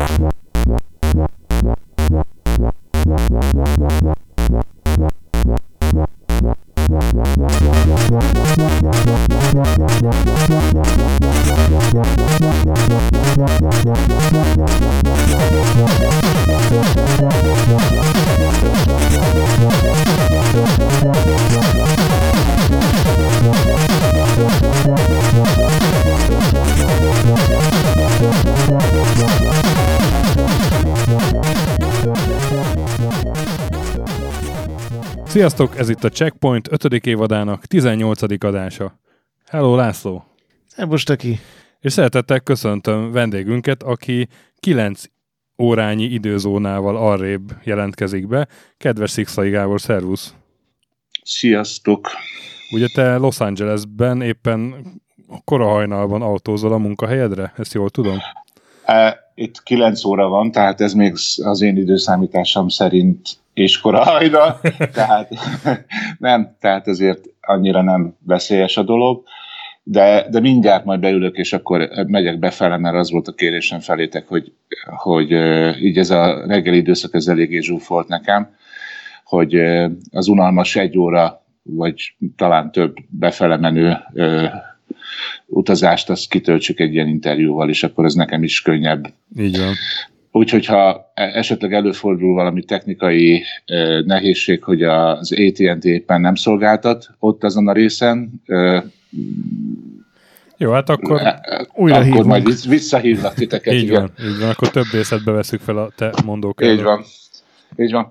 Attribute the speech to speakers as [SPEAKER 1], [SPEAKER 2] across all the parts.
[SPEAKER 1] What? Sziasztok, ez itt a Checkpoint 5. évadának 18. adása. Hello László!
[SPEAKER 2] Szerbus Töki!
[SPEAKER 1] És szeretettel köszöntöm vendégünket, aki 9 órányi időzónával arrébb jelentkezik be. Kedves Szikszai Gábor, szervusz!
[SPEAKER 3] Sziasztok!
[SPEAKER 1] Ugye te Los Angelesben éppen kora hajnalban autózol a munkahelyedre? Ezt jól tudom?
[SPEAKER 3] E, itt 9 óra van, tehát ez még az én időszámításom szerint és kora hajnal, tehát nem, tehát ezért annyira nem veszélyes a dolog, de, de mindjárt majd beülök, és akkor megyek befele, mert az volt a kérésem felétek, hogy, hogy így ez a reggeli időszak ez eléggé zsúfolt nekem, hogy az unalmas egy óra, vagy talán több befele menő utazást, azt kitöltsük egy ilyen interjúval, és akkor ez nekem is könnyebb.
[SPEAKER 1] Így van.
[SPEAKER 3] Úgyhogy ha e- esetleg előfordul valami technikai eh, nehézség, hogy az AT&T éppen nem szolgáltat ott azon a részen, eh,
[SPEAKER 1] jó, hát akkor
[SPEAKER 3] újra akkor hívunk. majd visszahívlak titeket.
[SPEAKER 1] így igen. van, így van, akkor több részletbe veszük fel a te mondókat.
[SPEAKER 3] Így van, így van.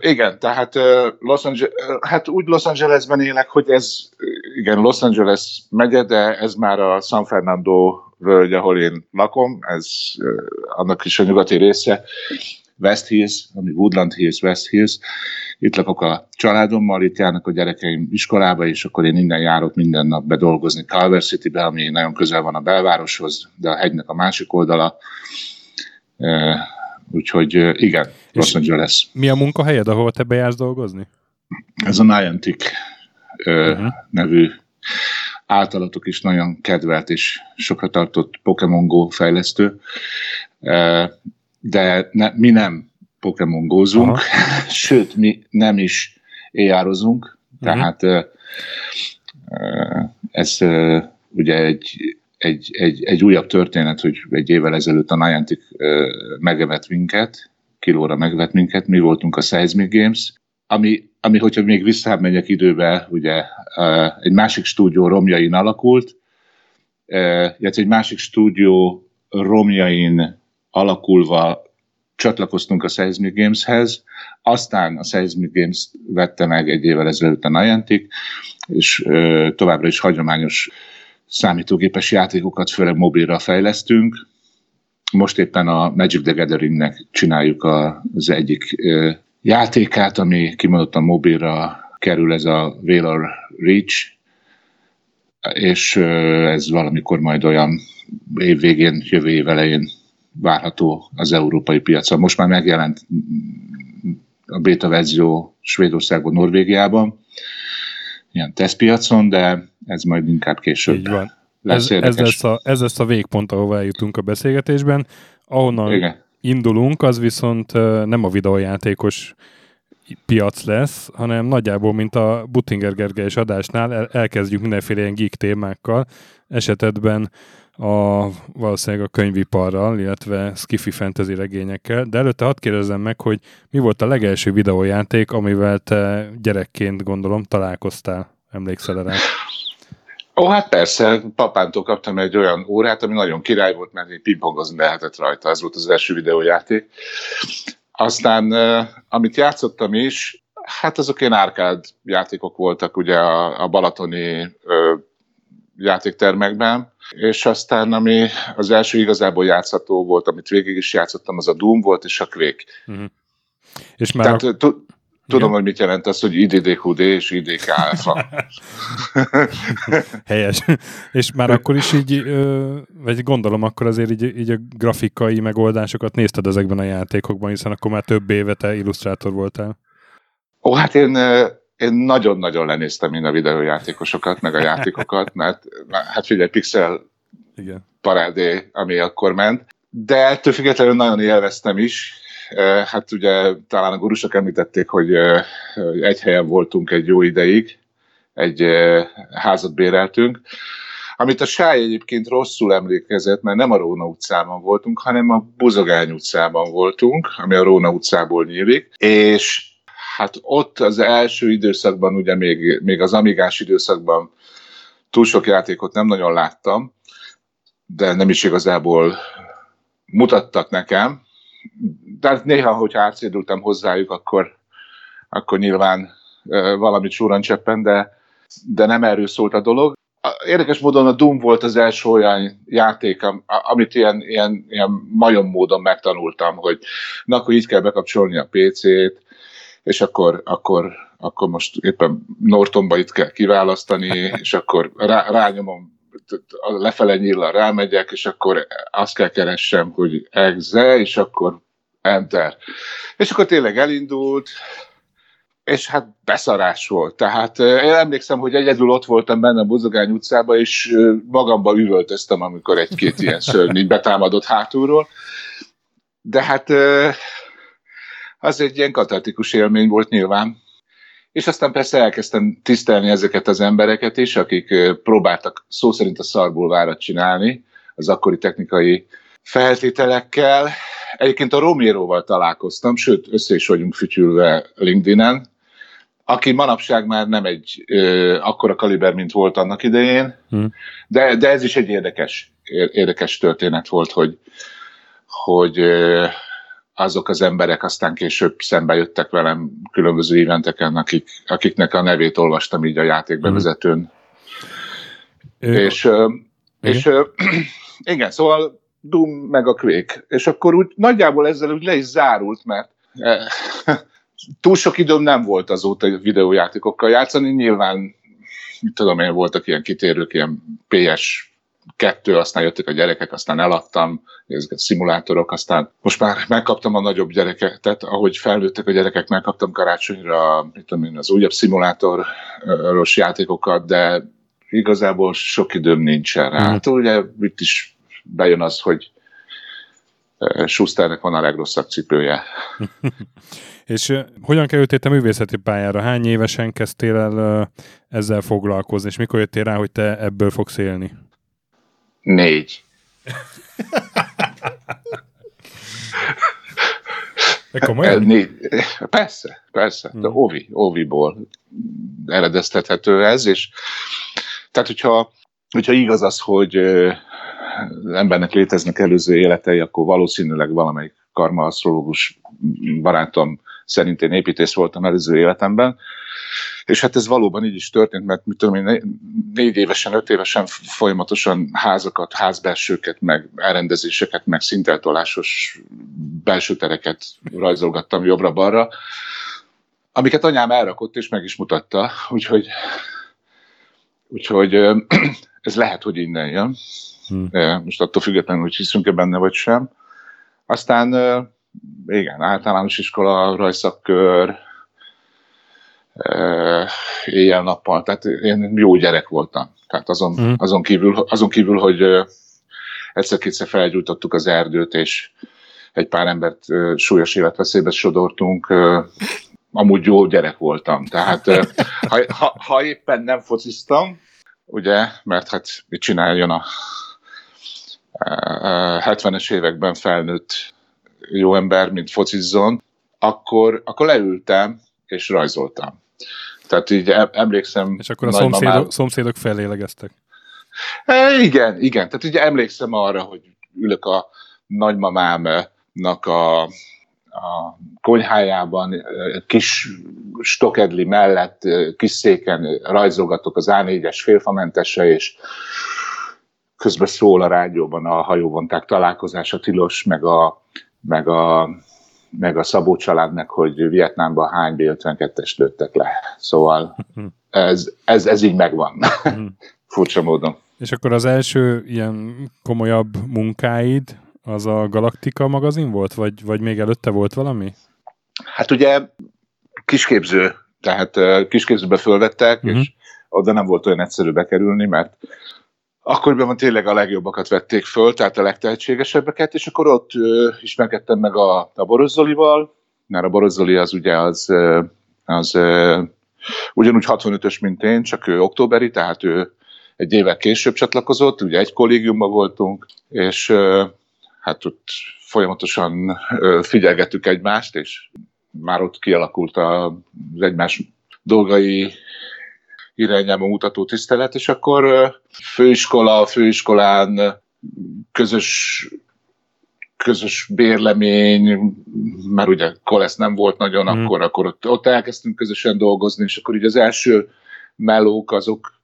[SPEAKER 3] Igen, tehát Los Angeles, hát úgy Los Angelesben élek, hogy ez, igen, Los Angeles megye, de ez már a San Fernando völgy, ahol én lakom, ez annak is a nyugati része, West Hills, ami Woodland Hills, West Hills. Itt lakok a családommal, itt járnak a gyerekeim iskolába, és akkor én innen járok minden nap bedolgozni Culver City-be, ami nagyon közel van a belvároshoz, de a hegynek a másik oldala. Úgyhogy igen, Los Angeles.
[SPEAKER 1] Mi a munkahelyed, ahol te bejársz dolgozni?
[SPEAKER 3] Ez a Niantic uh, uh-huh. nevű általatok is nagyon kedvelt és sokra tartott Pokémon Go fejlesztő, de ne, mi nem Pokémon gózunk, sőt, mi nem is éjározunk, tehát uh-huh. ez ugye egy, egy, egy, egy újabb történet, hogy egy évvel ezelőtt a Niantic megevett minket, kilóra megvett minket, mi voltunk a Seismic Games, ami, ami hogyha még visszamegyek időbe, ugye egy másik stúdió romjain alakult, illetve egy másik stúdió romjain alakulva csatlakoztunk a Seismic Gameshez, aztán a Seismic Games vette meg egy évvel ezelőtt a Niantic, és továbbra is hagyományos számítógépes játékokat, főleg mobilra fejlesztünk. Most éppen a Magic the Gatheringnek csináljuk az egyik játékát, ami kimondottan mobilra kerül, ez a Valor Reach, és ez valamikor majd olyan év végén, jövő év elején várható az európai piacon. Most már megjelent a beta verzió Svédországban, Norvégiában, ilyen tesztpiacon, de ez majd inkább később. Így van.
[SPEAKER 1] Lesz ez, ez, lesz a, ez lesz a végpont, ahova eljutunk a beszélgetésben. Ahonnan Igen. indulunk, az viszont nem a videójátékos piac lesz, hanem nagyjából, mint a Buttinger Gergely adásnál el, elkezdjük mindenféle ilyen geek témákkal. Esetedben a, valószínűleg a könyviparral, illetve skifi fantasy regényekkel, de előtte hadd kérdezzem meg, hogy mi volt a legelső videójáték, amivel te gyerekként gondolom találkoztál, emlékszel rá?
[SPEAKER 3] Ó, hát persze, papántól kaptam egy olyan órát, ami nagyon király volt, mert én pingpongozni lehetett rajta, ez volt az első videójáték. Aztán, amit játszottam is, hát azok ilyen árkád játékok voltak ugye a, a balatoni játéktermekben, és aztán ami az első igazából játszható volt, amit végig is játszottam, az a Doom volt, és a Quake. Uh-huh. És már Tehát, a... Tudom, Igen. hogy mit jelent az, hogy IDDQD és IDK alfa.
[SPEAKER 1] Helyes. És már akkor is így, vagy gondolom, akkor azért így, így a grafikai megoldásokat nézted ezekben a játékokban, hiszen akkor már több éve te illusztrátor voltál.
[SPEAKER 3] Ó, hát én én nagyon-nagyon lenéztem én a videójátékosokat, meg a játékokat, mert hát figyelj, pixel Igen. parádé, ami akkor ment. de ettől függetlenül nagyon élveztem is. Hát ugye talán a gurusok említették, hogy egy helyen voltunk egy jó ideig, egy házat béreltünk, amit a Sáj egyébként rosszul emlékezett, mert nem a Róna utcában voltunk, hanem a Buzogány utcában voltunk, ami a Róna utcából nyílik, és hát ott az első időszakban, ugye még, még az amigás időszakban túl sok játékot nem nagyon láttam, de nem is igazából mutattak nekem. De hát néha, hogyha átszédultam hozzájuk, akkor, akkor nyilván valamit súran cseppen, de, de nem erről szólt a dolog. Érdekes módon a Doom volt az első olyan játék, amit ilyen, ilyen, ilyen majom módon megtanultam, hogy na, akkor így kell bekapcsolni a PC-t, és akkor, akkor, akkor most éppen Nortonba itt kell kiválasztani, és akkor rá, rányomom, lefele nyílva rámegyek, és akkor azt kell keressem, hogy exe, és akkor enter. És akkor tényleg elindult, és hát beszarás volt. Tehát én emlékszem, hogy egyedül ott voltam benne a Bozogány utcába, és magamba üvöltöztem, amikor egy-két ilyen szörny betámadott hátulról. De hát az egy ilyen katartikus élmény volt nyilván. És aztán persze elkezdtem tisztelni ezeket az embereket is, akik próbáltak szó szerint a szarból várat csinálni az akkori technikai feltételekkel. Egyébként a Roméroval találkoztam, sőt, össze is vagyunk fütyülve LinkedIn-en, aki manapság már nem egy ö, akkora kaliber, mint volt annak idején, hmm. de, de ez is egy érdekes, érdekes történet volt, hogy, hogy ö, azok az emberek aztán később szembe jöttek velem különböző éventeken, akik, akiknek a nevét olvastam így a játékbevezetőn. Mm. És, igen. és igen, szóval Doom meg a Quake. És akkor úgy nagyjából ezzel úgy le is zárult, mert túl sok időm nem volt azóta videójátékokkal játszani, nyilván mit tudom én, voltak ilyen kitérők, ilyen PS kettő, aztán jöttek a gyerekek, aztán eladtam, ezeket szimulátorok, aztán most már megkaptam a nagyobb gyereket, tehát ahogy felnőttek a gyerekek, megkaptam karácsonyra, mit tudom én, az újabb szimulátoros játékokat, de igazából sok időm nincsen rá. Mm. Hát ugye itt is bejön az, hogy Schusternek van a legrosszabb cipője.
[SPEAKER 1] és hogyan kerültél te művészeti pályára? Hány évesen kezdtél el ezzel foglalkozni, és mikor jöttél rá, hogy te ebből fogsz élni?
[SPEAKER 3] Négy.
[SPEAKER 1] Négy.
[SPEAKER 3] Persze, persze, de hmm. Ovi, Oviból eredeztethető ez, és tehát hogyha, hogyha igaz az, hogy embernek léteznek előző életei, akkor valószínűleg valamelyik karmaasztrológus barátom szerint én építész voltam előző életemben, és hát ez valóban így is történt, mert mit tudom én, négy évesen, öt évesen folyamatosan házakat, házbelsőket, meg elrendezéseket, meg szinteltolásos belső tereket rajzolgattam jobbra-balra, amiket anyám elrakott és meg is mutatta, úgyhogy, úgyhogy ez lehet, hogy innen jön. Hmm. Most attól függetlenül, hogy hiszünk-e benne vagy sem. Aztán igen, általános iskola, rajszakkör, éjjel-nappal, tehát én jó gyerek voltam. Tehát azon, mm. azon, kívül, azon kívül, hogy egyszer-kétszer felgyújtottuk az erdőt, és egy pár embert súlyos életveszélybe sodortunk, amúgy jó gyerek voltam. Tehát ha, ha, ha éppen nem fociztam, ugye, mert hát mit csináljon a 70-es években felnőtt jó ember, mint focizzon, akkor, akkor leültem, és rajzoltam. Tehát így emlékszem...
[SPEAKER 1] És akkor a szomszédok, szomszédok felélegeztek.
[SPEAKER 3] E, igen, igen. Tehát ugye emlékszem arra, hogy ülök a nagymamámnak a, a konyhájában, kis stokedli mellett, kis széken rajzolgatok az A4-es félfamentese, és közben szól a rádióban a hajóvonták találkozása tilos, meg a, meg a meg a Szabó családnak, hogy Vietnámban hány B-52-est lőttek le. Szóval ez, ez, ez így megvan. Furcsa módon.
[SPEAKER 1] És akkor az első ilyen komolyabb munkáid az a Galaktika magazin volt, vagy, vagy még előtte volt valami?
[SPEAKER 3] Hát ugye kisképző, tehát kisképzőbe fölvettek, uh-huh. és oda nem volt olyan egyszerű bekerülni, mert akkoriban tényleg a legjobbakat vették föl, tehát a legtehetségesebbeket, és akkor ott ö, ismerkedtem meg a, a Borozzolival, mert a Borozzoli az ugye az, az ö, ugyanúgy 65-ös, mint én, csak ő októberi, tehát ő egy évvel később csatlakozott, ugye egy kollégiumban voltunk, és ö, hát ott folyamatosan figyelgettük egymást, és már ott kialakult az egymás dolgai irányába mutató tisztelet, és akkor főiskola, főiskolán közös közös bérlemény, mert ugye Kolesz nem volt nagyon, mm. akkor, akkor ott, ott elkezdtünk közösen dolgozni, és akkor így az első melók azok,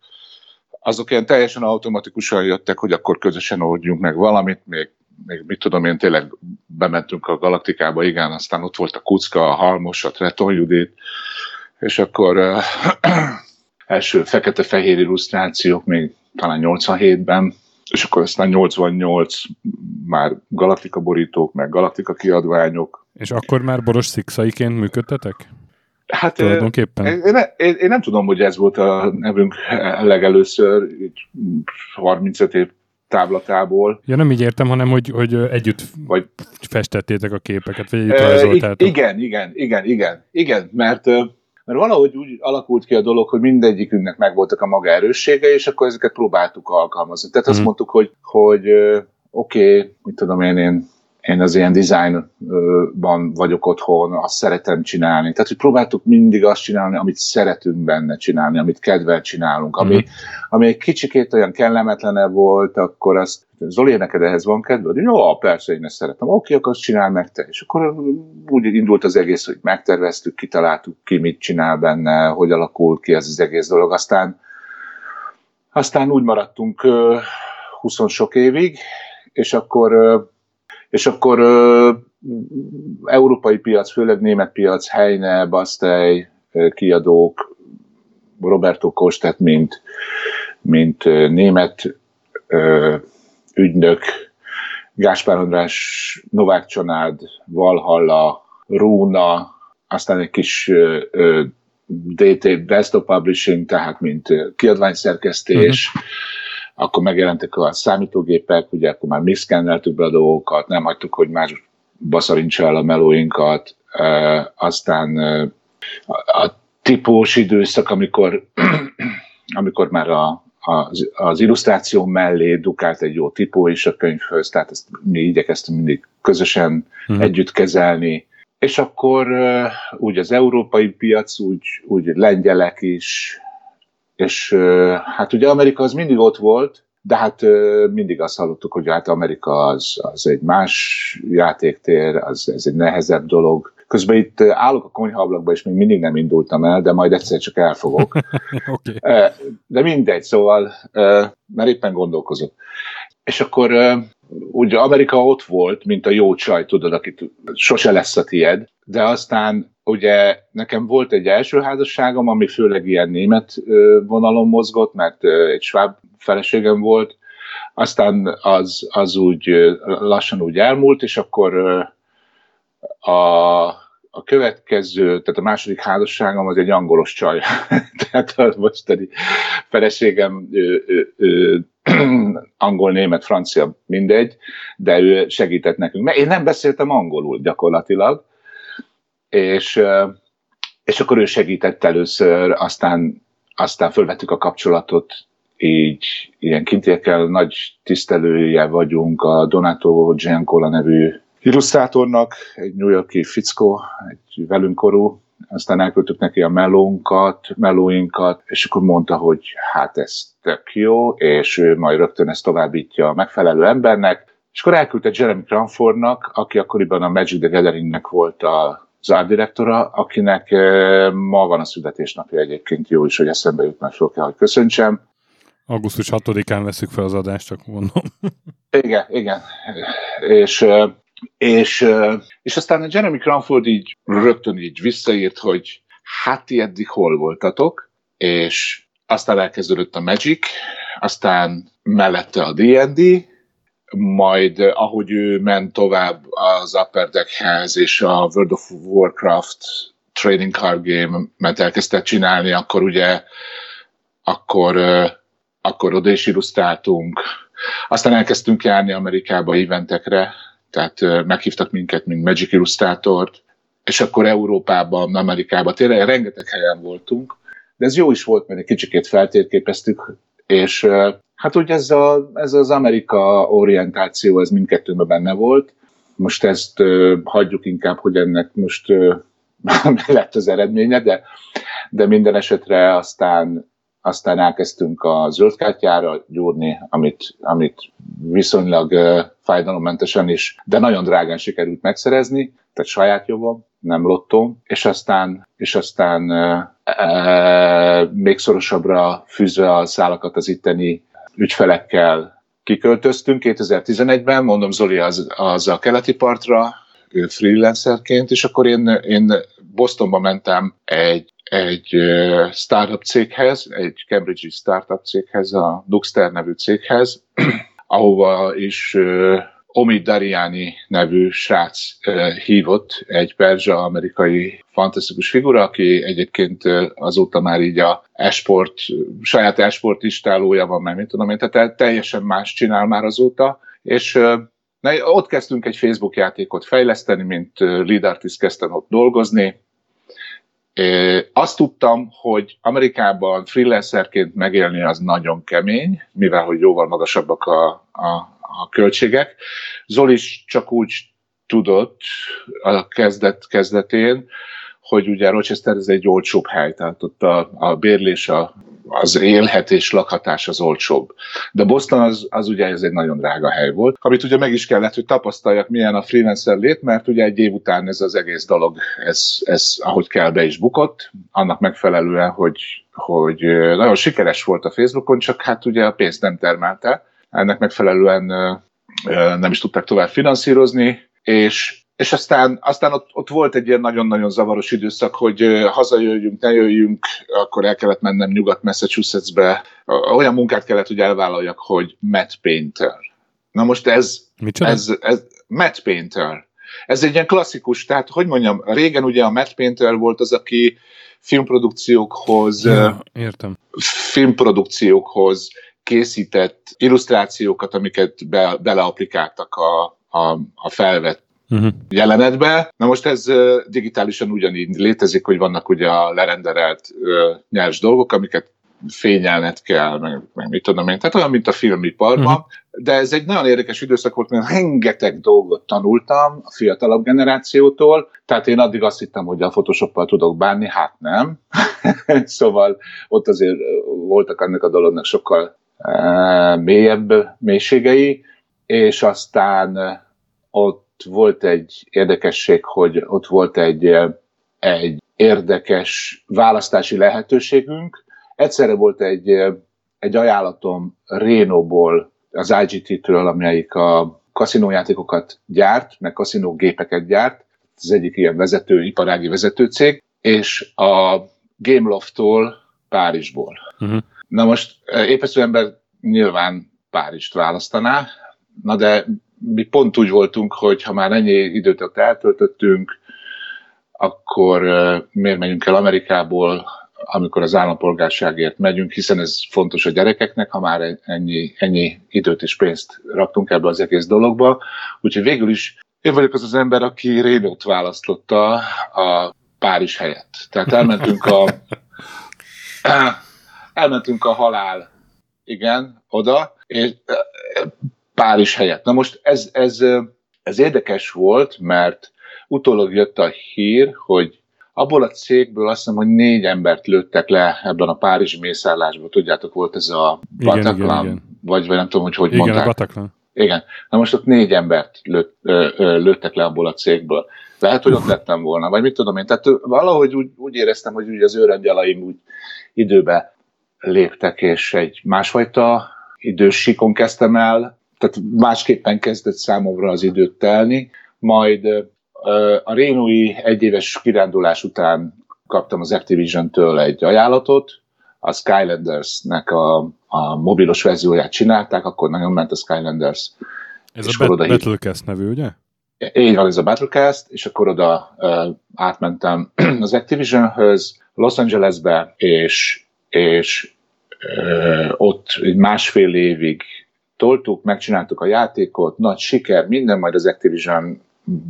[SPEAKER 3] azok ilyen teljesen automatikusan jöttek, hogy akkor közösen oldjunk meg valamit, még, még mit tudom én, tényleg bementünk a Galaktikába, igen, aztán ott volt a Kucka, a Halmos, a Treton Judit, és akkor első fekete-fehér illusztrációk még talán 87-ben, és akkor aztán 88 már galaktika borítók, meg galaktika kiadványok.
[SPEAKER 1] És akkor már boros szikszaiként működtetek?
[SPEAKER 3] Hát tulajdonképpen. Én, én, én, nem tudom, hogy ez volt a nevünk legelőször, így 35 év táblatából.
[SPEAKER 1] Ja, nem így értem, hanem hogy, hogy együtt vagy, festettétek a képeket, vagy együtt rajzoltátok.
[SPEAKER 3] Igen, igen, igen, igen, igen, mert mert valahogy úgy alakult ki a dolog, hogy mindegyikünknek megvoltak a maga erőssége, és akkor ezeket próbáltuk alkalmazni. Tehát azt mm. mondtuk, hogy, hogy oké, okay, mit tudom én, én én az ilyen designban vagyok otthon, azt szeretem csinálni. Tehát, hogy próbáltuk mindig azt csinálni, amit szeretünk benne csinálni, amit kedvel csinálunk. Ami, mm. ami egy kicsikét olyan kellemetlenebb volt, akkor azt, Zoli, neked ehhez van kedved? Jó, persze, én ezt szeretem. Oké, akkor azt csinál meg te. És akkor úgy indult az egész, hogy megterveztük, kitaláltuk ki, mit csinál benne, hogy alakul ki ez az egész dolog. Aztán, aztán úgy maradtunk 20 sok évig, és akkor és akkor ö, európai piac, főleg német piac, Heine, Bastei kiadók, Roberto Kostet, mint, mint német ö, ügynök, Gáspár András, Novák Csanád, Valhalla, Rúna, aztán egy kis ö, ö, DT, Desktop Publishing, tehát mint kiadványszerkesztés, uh-huh akkor megjelentek a számítógépek, ugye akkor már mi szkenneltük be a dolgokat, nem hagytuk, hogy más baszarincsa el a melóinkat, e, aztán e, a tipós időszak, amikor, amikor már a, az, az illusztráció mellé dukált egy jó tipó is a könyvhöz, tehát ezt mi igyekeztünk mindig közösen hmm. együtt kezelni, és akkor úgy az európai piac, úgy, úgy lengyelek is, és hát ugye Amerika az mindig ott volt, de hát mindig azt hallottuk, hogy hát Amerika az, az egy más játéktér, az, ez egy nehezebb dolog. Közben itt állok a konyhaablakba, és még mindig nem indultam el, de majd egyszer csak elfogok. okay. De mindegy, szóval, mert éppen gondolkozok. És akkor ugye Amerika ott volt, mint a jó csaj, tudod, akit sose lesz a tied, de aztán ugye nekem volt egy első házasságom, ami főleg ilyen német vonalon mozgott, mert egy sváb feleségem volt, aztán az, az úgy lassan úgy elmúlt, és akkor a, a következő, tehát a második házasságom az egy angolos csaj. tehát a mostani feleségem ő, ő, ő, angol, német, francia, mindegy, de ő segített nekünk. Mert én nem beszéltem angolul gyakorlatilag, és, és akkor ő segített először, aztán, aztán fölvettük a kapcsolatot, így ilyen kintiekkel nagy tisztelője vagyunk a Donato Giancola nevű illusztrátornak, egy New Yorki fickó, egy velünk korú, aztán elküldtük neki a melónkat, melóinkat, és akkor mondta, hogy hát ez tök jó, és ő majd rögtön ezt továbbítja a megfelelő embernek, és akkor elküldte Jeremy Cranfordnak, aki akkoriban a Magic the Gatheringnek volt a zárdirektora, akinek eh, ma van a születésnapja egyébként, jó is, hogy eszembe jut, mert fel kell, hogy köszöntsem.
[SPEAKER 1] Augusztus 6-án veszük fel az adást, csak mondom.
[SPEAKER 3] igen, igen. És, és, és aztán a Jeremy Cranford így rögtön így visszaírt, hogy hát ti eddig hol voltatok, és aztán elkezdődött a Magic, aztán mellette a D&D, majd ahogy ő ment tovább az Upper Deckhez és a World of Warcraft Trading Card Game, mert elkezdte csinálni, akkor ugye akkor, akkor oda is illusztráltunk. Aztán elkezdtünk járni Amerikába eventekre, tehát meghívtak minket, mint Magic Illusztrátort, és akkor Európában, Amerikában, tényleg rengeteg helyen voltunk, de ez jó is volt, mert egy kicsikét feltérképeztük, és hát úgy ez, a, ez az Amerika orientáció, ez mindkettőben benne volt. Most ezt hagyjuk inkább, hogy ennek most uh, lett az eredménye, de, de minden esetre aztán aztán elkezdtünk a zöldkártyára gyúrni, amit, amit viszonylag uh, fájdalommentesen is, de nagyon drágán sikerült megszerezni, tehát saját jogom, nem lottom, és aztán, és aztán uh, uh, még szorosabbra fűzve a szálakat az itteni ügyfelekkel kiköltöztünk 2011-ben, mondom Zoli az, az a keleti partra, freelancerként, és akkor én, én Bostonba mentem egy egy startup céghez, egy Cambridge startup céghez, a Duxter nevű céghez, ahova is Omi Dariani nevű srác hívott, egy perzsa amerikai fantasztikus figura, aki egyébként azóta már így a esport, saját esport istálója van, mert mit tudom én, tehát teljesen más csinál már azóta, és na, ott kezdtünk egy Facebook játékot fejleszteni, mint lead artist kezdtem ott dolgozni, azt tudtam, hogy Amerikában freelancerként megélni az nagyon kemény, mivel hogy jóval magasabbak a, a, a költségek. Zoli is csak úgy tudott a kezdet kezdetén, hogy ugye Rochester ez egy olcsóbb hely, tehát ott a, a bérlés, a, az élhetés, lakhatás az olcsóbb. De Boston az, az ugye ez egy nagyon drága hely volt, amit ugye meg is kellett, hogy tapasztaljak, milyen a freelancer lét, mert ugye egy év után ez az egész dolog, ez, ez ahogy kell be is bukott, annak megfelelően, hogy, hogy nagyon sikeres volt a Facebookon, csak hát ugye a pénzt nem termelte, ennek megfelelően nem is tudták tovább finanszírozni, és és aztán, aztán ott, ott volt egy ilyen nagyon-nagyon zavaros időszak, hogy hazajöjjünk, ne jöjjünk, akkor el kellett mennem Nyugat-Massachusettsbe. Olyan munkát kellett, hogy elvállaljak, hogy Matt Painter. Na most ez, Micsoda? ez, ez Matt Painter. Ez egy ilyen klasszikus, tehát hogy mondjam, régen ugye a Matt Painter volt az, aki filmprodukciókhoz,
[SPEAKER 1] ja, értem.
[SPEAKER 3] filmprodukciókhoz készített illusztrációkat, amiket be, beleaplikáltak a, a, a felvett uh-huh. jelenetbe. Na most ez digitálisan ugyanígy létezik, hogy vannak ugye a lerenderelt nyers dolgok, amiket fényelnet kell, meg, meg mit tudom én, tehát olyan, mint a filmiparban, uh-huh. de ez egy nagyon érdekes időszak volt, mert rengeteg dolgot tanultam a fiatalabb generációtól, tehát én addig azt hittem, hogy a Photoshoppal tudok bánni, hát nem. szóval ott azért voltak ennek a dolognak sokkal uh, mélyebb mélységei, és aztán ott volt egy érdekesség, hogy ott volt egy, egy érdekes választási lehetőségünk. Egyszerre volt egy, egy ajánlatom Rénóból, az IGT-től, amelyik a kaszinójátékokat gyárt, meg kaszinógépeket gyárt, az egyik ilyen vezető, iparági vezetőcég, és a Gameloft-tól Párizsból. Uh-huh. Na most épesző ember nyilván Párizst választaná, na de mi pont úgy voltunk, hogy ha már ennyi időt ott eltöltöttünk, akkor miért megyünk el Amerikából, amikor az állampolgárságért megyünk, hiszen ez fontos a gyerekeknek, ha már ennyi, ennyi időt és pénzt raktunk ebbe az egész dologba. Úgyhogy végül is én vagyok az az ember, aki Rénót választotta a Párizs helyett. Tehát elmentünk a elmentünk a halál, igen, oda, és Párizs helyett. Na most ez, ez, ez érdekes volt, mert utólag jött a hír, hogy abból a cégből azt hiszem, hogy négy embert lőttek le ebben a Párizsi mészállásban. Tudjátok, volt ez a Bataclan, igen, igen, igen. Vagy, vagy nem tudom, hogy hogy
[SPEAKER 1] igen,
[SPEAKER 3] mondták.
[SPEAKER 1] A Bataclan.
[SPEAKER 3] Igen. Na most ott négy embert lőtt, ö, ö, lőttek le abból a cégből. Lehet, hogy ott lettem volna, vagy mit tudom én. Tehát valahogy úgy, úgy éreztem, hogy úgy az őrendjelaim úgy időbe léptek, és egy másfajta idős sikon kezdtem el tehát másképpen kezdett számomra az időt telni, majd a Rénui egyéves kirándulás után kaptam az Activision-től egy ajánlatot, a Skylanders-nek a, a mobilos verzióját csinálták, akkor nagyon ment a Skylanders.
[SPEAKER 1] Ez a Bat- Battlecast nevű, ugye?
[SPEAKER 3] Így van, ez a Battlecast, és akkor oda uh, átmentem az Activision-höz, Los Angelesbe, és, és ott másfél évig toltuk, megcsináltuk a játékot, nagy siker, minden, majd az Activision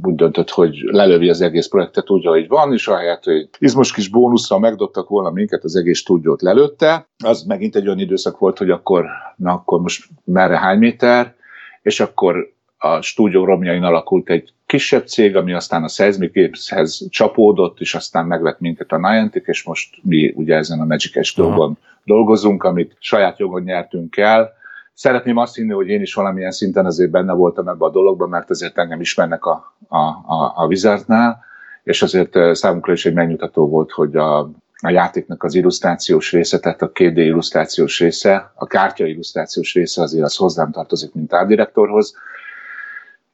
[SPEAKER 3] úgy döntött, hogy lelövi az egész projektet úgy, ahogy van, és ahelyett, hogy izmos kis bónusszal megdobtak volna minket, az egész stúdiót lelőtte. Az megint egy olyan időszak volt, hogy akkor, na akkor most merre hány méter, és akkor a stúdió romjain alakult egy kisebb cég, ami aztán a Seismic Games-hez csapódott, és aztán megvett minket a Niantic, és most mi ugye ezen a Magic-es dolgon dolgozunk, amit saját jogon nyertünk el, szeretném azt hinni, hogy én is valamilyen szinten azért benne voltam ebbe a dologban, mert azért engem ismernek a, a, a, a Wizardnál, és azért számunkra is egy megnyugtató volt, hogy a, a játéknak az illusztrációs része, tehát a 2D illusztrációs része, a kártya illusztrációs része azért az hozzám tartozik, mint árdirektorhoz.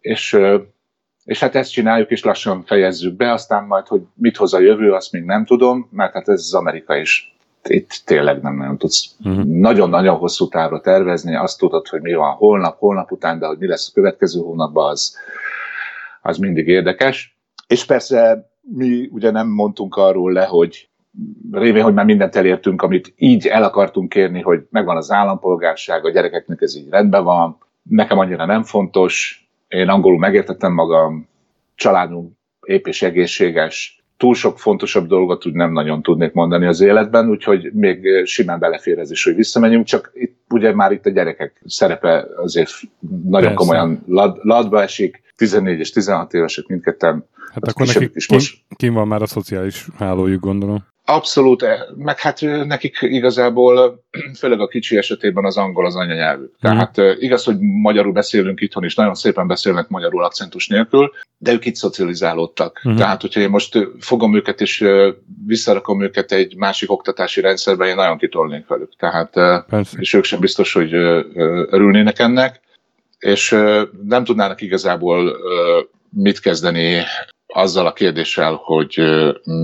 [SPEAKER 3] És, és hát ezt csináljuk, és lassan fejezzük be, aztán majd, hogy mit hoz a jövő, azt még nem tudom, mert hát ez az Amerika is itt tényleg nem nagyon tudsz uh-huh. nagyon-nagyon hosszú távra tervezni, azt tudod, hogy mi van holnap, holnap után, de hogy mi lesz a következő hónapban, az, az mindig érdekes. És persze mi ugye nem mondtunk arról le, hogy révén, hogy már mindent elértünk, amit így el akartunk kérni, hogy megvan az állampolgárság, a gyerekeknek ez így rendben van, nekem annyira nem fontos, én angolul megértettem magam, családunk épp és egészséges, túl sok fontosabb dolgot úgy nem nagyon tudnék mondani az életben, úgyhogy még simán belefér ez is, hogy visszamenjünk, csak itt ugye már itt a gyerekek szerepe azért nagyon Persze. komolyan lad, ladba esik, 14 és 16 évesek mindketten.
[SPEAKER 1] Hát akkor nekik is most... kim van már a szociális hálójuk, gondolom.
[SPEAKER 3] Abszolút, eh, meg hát nekik igazából, főleg a kicsi esetében az angol az anyanyelvük. Mm. Tehát igaz, hogy magyarul beszélünk itthon is, nagyon szépen beszélnek magyarul akcentus nélkül, de ők itt szocializálódtak. Mm. Tehát, hogyha én most fogom őket és visszarakom őket egy másik oktatási rendszerbe, én nagyon kitolnék velük. Tehát, Persze. és ők sem biztos, hogy örülnének ennek, és nem tudnának igazából mit kezdeni azzal a kérdéssel, hogy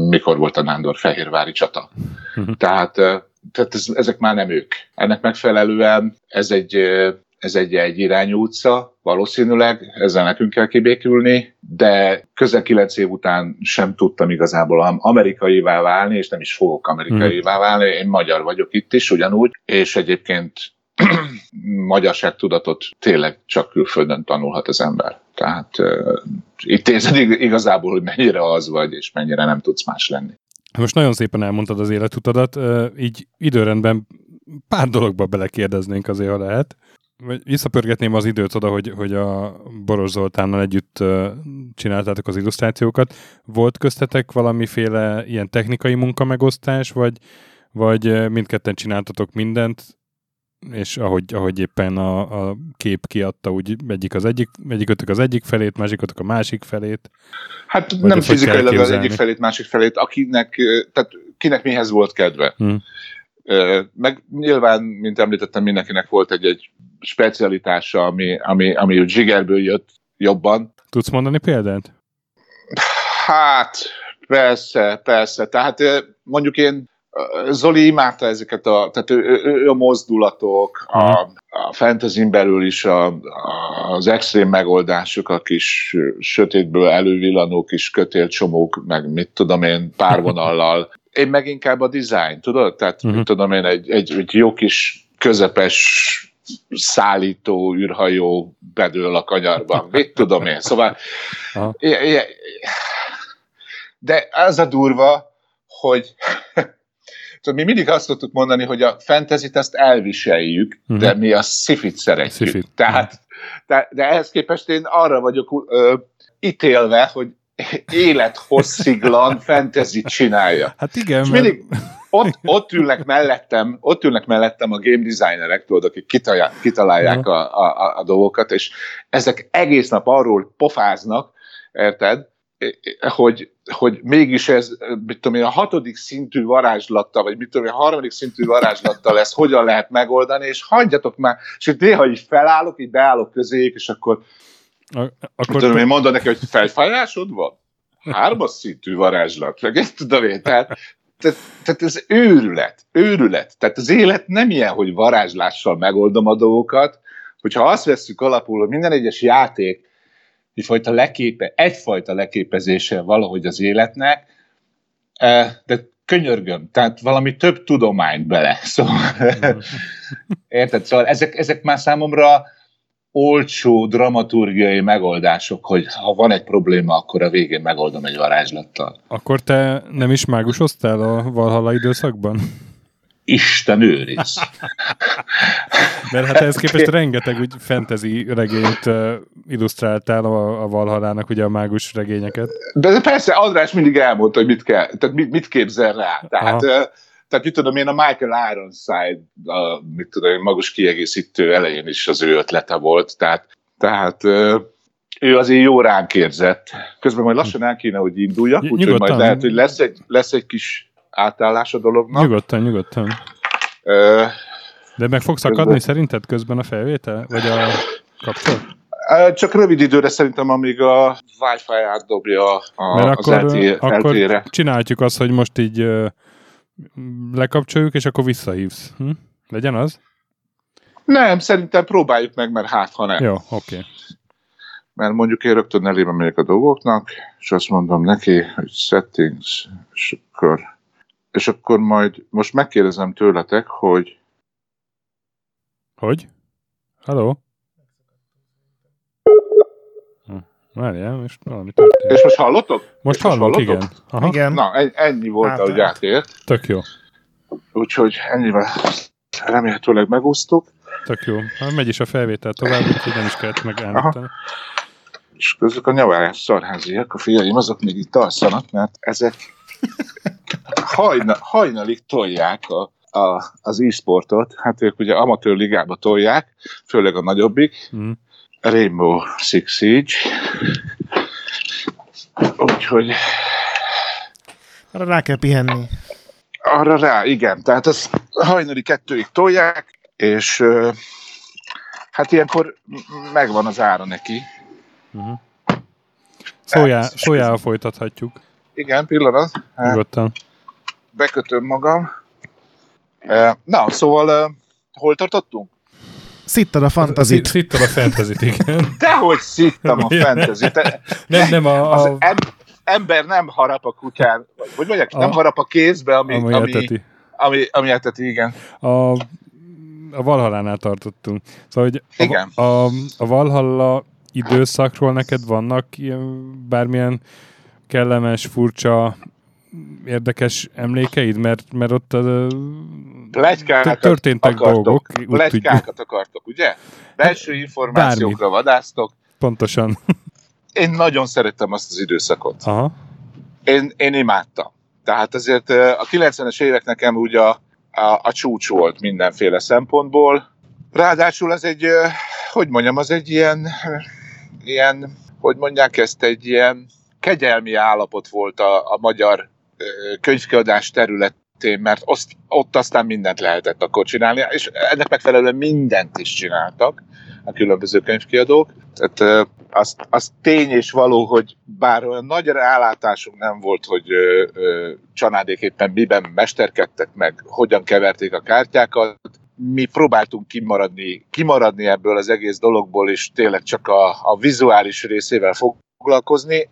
[SPEAKER 3] mikor volt a Nándor-Fehérvári csata. Uh-huh. Tehát, tehát ez, ezek már nem ők. Ennek megfelelően ez egy, ez egy egy irányú utca, valószínűleg, ezzel nekünk kell kibékülni, de közel kilenc év után sem tudtam igazából amerikaivá válni, és nem is fogok amerikaivá mhm. válni, én magyar vagyok itt is ugyanúgy, és egyébként magyarságtudatot tényleg csak külföldön tanulhat az ember. Tehát uh, itt érzed igazából, hogy mennyire az vagy, és mennyire nem tudsz más lenni.
[SPEAKER 1] Most nagyon szépen elmondtad az életutadat, így időrendben pár dologba belekérdeznénk azért, ha lehet. Visszapörgetném az időt oda, hogy, hogy a Boros Zoltánnal együtt csináltátok az illusztrációkat. Volt köztetek valamiféle ilyen technikai munkamegosztás, vagy, vagy mindketten csináltatok mindent, és ahogy, ahogy éppen a, a kép kiadta, úgy egyik az egyik, egyikötök az egyik felét, másikötök a másik felét.
[SPEAKER 3] Hát nem fizikailag az egyik felét, másik felét, akinek, tehát kinek mihez volt kedve. Hmm. Meg nyilván, mint említettem, mindenkinek volt egy-egy specialitása, ami, ami, ami zsigerből jött jobban.
[SPEAKER 1] Tudsz mondani példát?
[SPEAKER 3] Hát, persze, persze. Tehát mondjuk én Zoli imádta ezeket a, tehát ő, ő, ő a mozdulatok, a, a fantasy belül is a, az extrém megoldások, a kis sötétből elővillanó kis kötélcsomók, meg mit tudom én, párvonallal. Én meg inkább a design, tudod? Tehát uh-huh. mit tudom én, egy, egy, egy jó kis közepes szállító űrhajó bedől a kanyarban. Mit tudom én? Szóval... De az a durva, hogy Szóval mi mindig azt szoktuk mondani, hogy a fantasy ezt elviseljük, uh-huh. de mi a szifit szeretjük. Szifit. Tehát, de, de ehhez képest én arra vagyok ö, ítélve, hogy élethossziglan fantasy csinálja.
[SPEAKER 1] Hát igen,
[SPEAKER 3] És mindig ott, ott, ülnek mellettem, ott ülnek mellettem a game designerek, tudod, akik kitalálják, kitalálják a, a, a dolgokat, és ezek egész nap arról pofáznak, érted, hogy, hogy mégis ez, mit tudom én, a hatodik szintű varázslattal, vagy mit tudom én, a harmadik szintű varázslattal ezt hogyan lehet megoldani, és hagyjatok már, és hogy néha így felállok, így beállok közéjük, és akkor, a, akkor tudom én mondani neki, hogy fejfájásod van? Hármas szintű varázslat, meg ezt tudom én, tehát, tehát, tehát ez őrület, őrület. Tehát az élet nem ilyen, hogy varázslással megoldom a dolgokat, hogyha azt vesszük alapul, hogy minden egyes játék egyfajta leképe, egyfajta leképezése valahogy az életnek, de könyörgöm, tehát valami több tudomány bele. Szóval, érted? Szóval ezek, ezek már számomra olcsó dramaturgiai megoldások, hogy ha van egy probléma, akkor a végén megoldom egy varázslattal.
[SPEAKER 1] Akkor te nem is mágusoztál a Valhalla időszakban?
[SPEAKER 3] Isten őriz.
[SPEAKER 1] Mert hát ehhez képest rengeteg úgy fantasy regényt uh, illusztráltál a, a Valhallának, ugye a mágus regényeket.
[SPEAKER 3] De persze, András mindig elmondta, hogy mit kell, tehát mit, mit képzel rá. Tehát, uh, tehát mit tudom én, a Michael Ironside, a, mit tudom én, magus kiegészítő elején is az ő ötlete volt, tehát, tehát uh, ő azért jó ránk érzett. Közben majd lassan el kéne, hogy induljak, úgyhogy majd lehet, hogy lesz egy, lesz egy kis átállás a dolognak.
[SPEAKER 1] Nyugodtan, nyugodtan. Uh, De meg fogsz akadni közben... szerinted közben a felvétel? Vagy a kapcsolat?
[SPEAKER 3] Csak rövid időre szerintem, amíg a Wi-Fi átdobja a, Mert
[SPEAKER 1] az akkor, LTE, akkor LTE-re. csináljuk azt, hogy most így lekapcsoljuk, és akkor visszahívsz. Hm? Legyen az?
[SPEAKER 3] Nem, szerintem próbáljuk meg, mert hát, ha nem.
[SPEAKER 1] Jó, oké. Okay.
[SPEAKER 3] Mert mondjuk én rögtön elébe megyek a dolgoknak, és azt mondom neki, hogy settings, és akkor és akkor majd most megkérdezem tőletek, hogy...
[SPEAKER 1] Hogy? Halló? Hm, várjál, most valami történt.
[SPEAKER 3] És most hallotok?
[SPEAKER 1] Most hallok, igen.
[SPEAKER 2] Aha. igen.
[SPEAKER 3] Na, ennyi volt, hát, ahogy átért.
[SPEAKER 1] Tök jó.
[SPEAKER 3] Úgyhogy ennyivel remélhetőleg megúsztuk.
[SPEAKER 1] Tök jó. Hát megy is a felvétel tovább, úgyhogy nem is kellett megállítani.
[SPEAKER 3] És közük a nyavárás szarháziak, a fiaim, azok még itt alszanak, mert ezek hajna, hajnalig tolják a, a, az e-sportot, hát ők ugye amatőr ligába tolják, főleg a nagyobbik, mm. Rainbow Six Siege, úgyhogy
[SPEAKER 2] arra rá kell pihenni.
[SPEAKER 3] Arra rá, igen. Tehát az hajnali kettőig tolják, és hát ilyenkor megvan az ára neki.
[SPEAKER 1] Uh-huh. Szóljá, szóljával folytathatjuk.
[SPEAKER 3] Igen, pillanat.
[SPEAKER 1] Nyugodtan
[SPEAKER 3] bekötöm magam. Na, szóval hol tartottunk?
[SPEAKER 2] Szittad a fantazit.
[SPEAKER 1] Szittad a fantazit, igen.
[SPEAKER 3] Dehogy szittam a fantazit.
[SPEAKER 1] Nem, nem, a...
[SPEAKER 3] a... Az ember nem harap a kutyán, vagy mondják, a... nem harap a kézbe, ami, ami, ami, eteti. ami, ami eteti, igen.
[SPEAKER 1] A, a Valhallánál tartottunk. Szóval, hogy a,
[SPEAKER 3] igen.
[SPEAKER 1] A, a Valhalla időszakról neked vannak ilyen, bármilyen kellemes, furcsa érdekes emlékeid? Mert, mert ott uh, történtek akartok, dolgok.
[SPEAKER 3] Pletykákat akartok, ugye? Belső információkra Bármi. vadásztok.
[SPEAKER 1] Pontosan.
[SPEAKER 3] Én nagyon szerettem azt az időszakot.
[SPEAKER 1] Aha.
[SPEAKER 3] Én, én imádtam. Tehát azért a 90-es évek nekem úgy a, a, a csúcs volt mindenféle szempontból. Ráadásul az egy, hogy mondjam, az egy ilyen, ilyen hogy mondják ezt, egy ilyen kegyelmi állapot volt a, a magyar könyvkiadás területén, mert azt, ott aztán mindent lehetett akkor csinálni, és ennek megfelelően mindent is csináltak a különböző könyvkiadók. Tehát az, az tény és való, hogy bár olyan nagy rálátásunk nem volt, hogy ö, ö, csanádék miben mesterkedtek meg, hogyan keverték a kártyákat, mi próbáltunk kimaradni, kimaradni ebből az egész dologból, és tényleg csak a, a vizuális részével foglalkozni.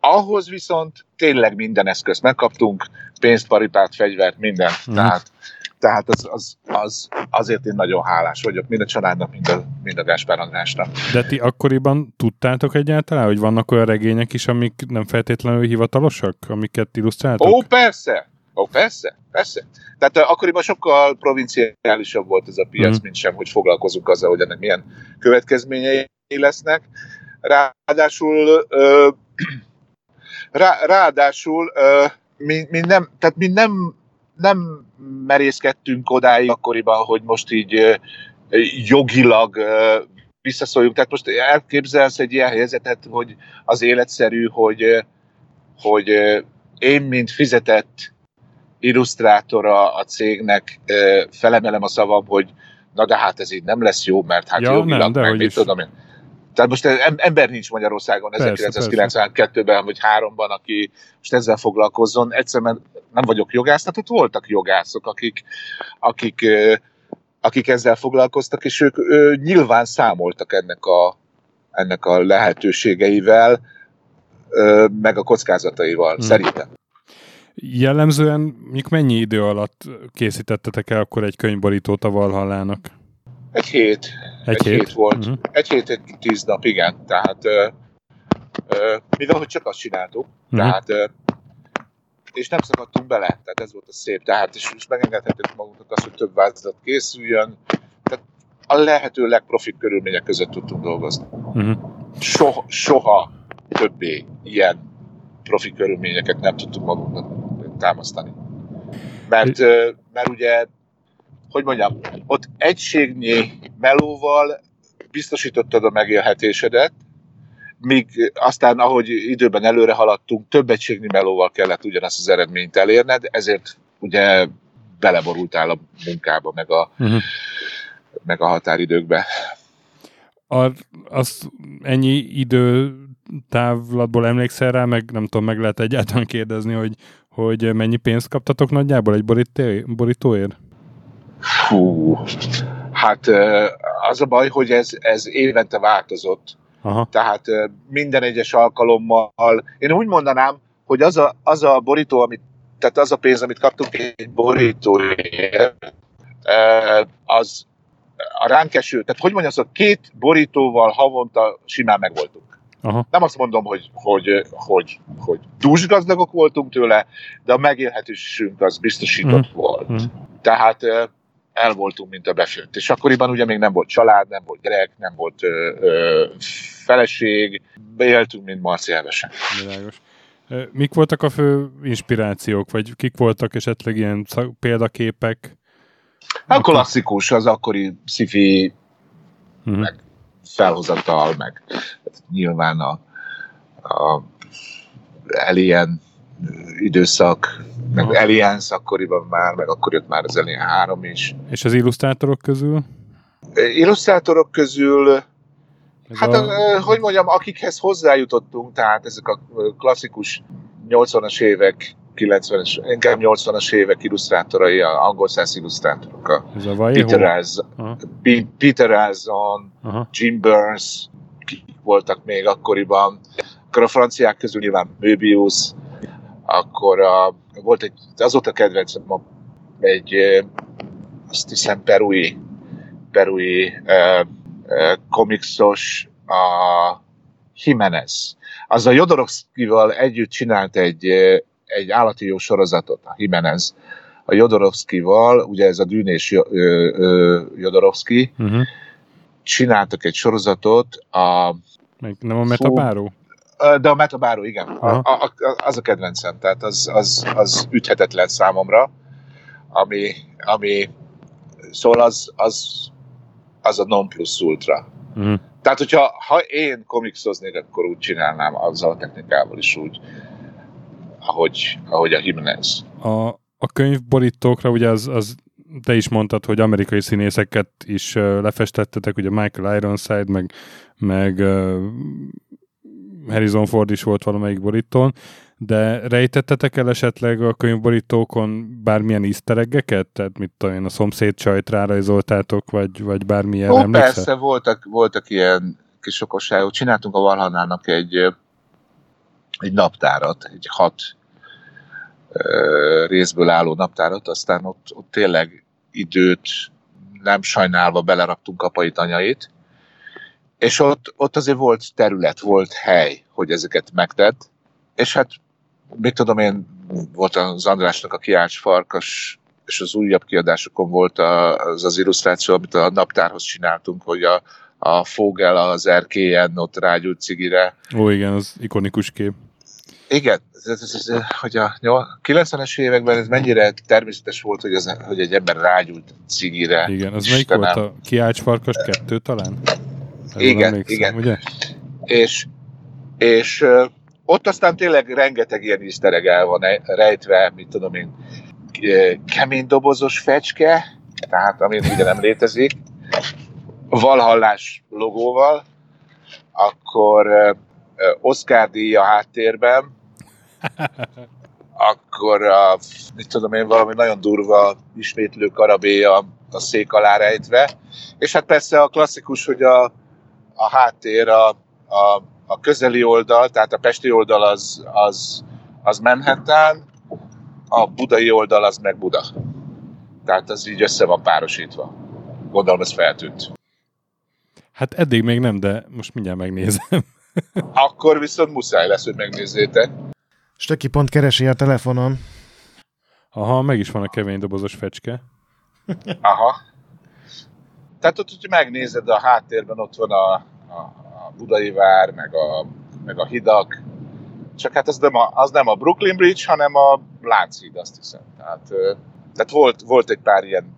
[SPEAKER 3] Ahhoz viszont tényleg minden eszközt megkaptunk, pénzt, paripát, fegyvert, minden. Mm. Tehát, tehát az, az, az, azért én nagyon hálás vagyok, mind a családnak, mind a, mind a Gáspár Andrásnak.
[SPEAKER 1] De ti akkoriban tudtátok egyáltalán, hogy vannak olyan regények is, amik nem feltétlenül hivatalosak, amiket illusztráltok?
[SPEAKER 3] Ó, persze! Ó, persze, persze. Tehát uh, akkoriban sokkal provinciálisabb volt ez a piac, mm. mint sem, hogy foglalkozunk azzal, hogy ennek milyen következményei lesznek. Ráadásul uh, Rá, ráadásul mi, mi, nem, tehát mi nem, nem merészkedtünk odáig akkoriban, hogy most így jogilag visszaszóljunk. Tehát most elképzelsz egy ilyen helyzetet, hogy az életszerű, hogy, hogy én, mint fizetett illusztrátora a cégnek felemelem a szavam, hogy na de hát ez így nem lesz jó, mert hát ja, jogilag nem, meg mit tudom én tehát most ember nincs Magyarországon 1992-ben vagy 3-ban, aki most ezzel foglalkozzon. Egyszerűen nem vagyok jogász, tehát ott voltak jogászok, akik, akik, akik ezzel foglalkoztak, és ők ő, nyilván számoltak ennek a, ennek a lehetőségeivel, meg a kockázataival, hmm. szerintem.
[SPEAKER 1] Jellemzően mik mennyi idő alatt készítettetek el akkor egy könyvborítót a Valhallának?
[SPEAKER 3] Egy hét.
[SPEAKER 1] Egy, egy hét?
[SPEAKER 3] hét volt. Uh-huh. Egy hét, egy tíz nap, igen. Tehát ö, ö, mivel, hogy csak azt csináltuk, uh-huh. tehát ö, és nem szakadtunk bele, tehát ez volt a szép, tehát és, és megengedhettük magunknak azt, hogy több változat készüljön, tehát a lehető legprofit körülmények között tudtunk dolgozni. Uh-huh. Soha, soha többé ilyen profi körülményeket nem tudtuk magunknak támasztani. Mert, mert ugye, hogy mondjam, ott egységnyi melóval biztosítottad a megélhetésedet, míg aztán, ahogy időben előre haladtunk, több egységnyi melóval kellett ugyanazt az eredményt elérned, ezért ugye beleborultál a munkába, meg a, uh-huh. meg a határidőkbe.
[SPEAKER 1] A, az ennyi idő távlatból emlékszel rá, meg nem tudom, meg lehet egyáltalán kérdezni, hogy, hogy mennyi pénzt kaptatok nagyjából egy borító, borítóért?
[SPEAKER 3] Fú, hát az a baj, hogy ez, ez évente változott. Aha. Tehát minden egyes alkalommal, én úgy mondanám, hogy az a, az a borító, amit, tehát az a pénz, amit kaptunk egy borítóért, az a ránk eső, tehát hogy mondjam, a két borítóval havonta simán megvoltunk. Aha. Nem azt mondom, hogy, hogy, hogy, hogy dúsgazdagok voltunk tőle, de a megélhetésünk az biztosított mm. volt. Mm. Tehát el voltunk, mint a befőtt. És akkoriban ugye még nem volt család, nem volt gyerek, nem volt ö, ö, feleség, éltünk, mint Marci elvesen.
[SPEAKER 1] Világos. Mik voltak a fő inspirációk, vagy kik voltak esetleg ilyen példaképek?
[SPEAKER 3] A klasszikus, az akkori sci-fi, uh-huh. meg felhozatal, meg nyilván a, a Alien időszak, meg Aha. Aliens akkoriban már, meg akkor jött már az Alien 3 is.
[SPEAKER 1] És az illusztrátorok közül?
[SPEAKER 3] Illusztrátorok közül, Ez hát a... a, hogy mondjam, akikhez hozzájutottunk, tehát ezek a klasszikus 80-as évek 90-es, inkább 80-as évek illusztrátorai, a angol száz illusztrátorok, a, Ez a Peter, Az, Peter Azon, Jim Burns, kik voltak még akkoriban, akkor a franciák közül nyilván Möbius, akkor a, volt egy, azóta kedvencem egy, azt hiszem, perui, perui uh, uh, komixos, a Jimenez. Az a Jodorowsky-val együtt csinált egy, egy állati jó sorozatot, a Jimenez, a Jodorowsky-val, ugye ez a Dűnés Jodorowsky, uh-huh. csináltak egy sorozatot a...
[SPEAKER 1] Meg nem a Metabáró?
[SPEAKER 3] De a Metabáró, igen. A, a, az a kedvencem, tehát az, az, az üthetetlen számomra, ami, ami szóval az, az, az a non plus ultra. Uh-huh. Tehát, hogyha ha én komikszoznék, akkor úgy csinálnám azzal a technikával is úgy, ahogy, ahogy a Jimenez.
[SPEAKER 1] A, a könyvborítókra ugye az, az te is mondtad, hogy amerikai színészeket is lefestettetek, ugye Michael Ironside, meg, meg Harrison Ford is volt valamelyik borítón, de rejtettetek el esetleg a könyvborítókon bármilyen isztereggeket? Tehát mit tudom én, a szomszéd csajt rárajzoltátok, vagy, vagy bármilyen
[SPEAKER 3] Ó, persze, voltak, voltak ilyen kis okosságok. Csináltunk a Valhanának egy, egy naptárat, egy hat részből álló naptárat, aztán ott, ott tényleg időt nem sajnálva beleraktunk apait, anyait, és ott, ott azért volt terület, volt hely, hogy ezeket megtett, és hát mit tudom én, volt az Andrásnak a kiács farkas, és az újabb kiadásokon volt az az illusztráció, amit a naptárhoz csináltunk, hogy a, a Fogel az erkélyen ott rágyújt cigire.
[SPEAKER 1] Ó, igen, az ikonikus kép.
[SPEAKER 3] Igen, ez, ez, ez, hogy a 90-es években ez mennyire természetes volt, hogy, az, hogy egy ember rágyújt cigire.
[SPEAKER 1] Igen, az melyik volt a kiács farkas kettő talán?
[SPEAKER 3] Igen, igen. Ugye? És, és ott aztán tényleg rengeteg ilyen isztereg el van rejtve, mit tudom én, kemény dobozos fecske, tehát ami ugye nem létezik, valhallás logóval, akkor Oscar a háttérben, akkor a, mit tudom én, valami nagyon durva ismétlő karabé a, a szék alá rejtve, és hát persze a klasszikus, hogy a, a háttér, a, a, a közeli oldal, tehát a pesti oldal az, az, az Manhattan, a budai oldal az meg Buda. Tehát az így össze van párosítva. Gondolom ez feltűnt.
[SPEAKER 1] Hát eddig még nem, de most mindjárt megnézem.
[SPEAKER 3] Akkor viszont muszáj lesz, hogy megnézzétek.
[SPEAKER 2] Stöki pont keresi a telefonon.
[SPEAKER 1] Aha, meg is van a kemény dobozos fecske.
[SPEAKER 3] Aha. Tehát ott, hogy megnézed a háttérben, ott van a, a, a Budai vár, meg a, meg a hidak. Csak hát az nem, a, az nem a Brooklyn Bridge, hanem a Lánchíd, azt hiszem. Tehát, tehát volt, volt egy pár ilyen,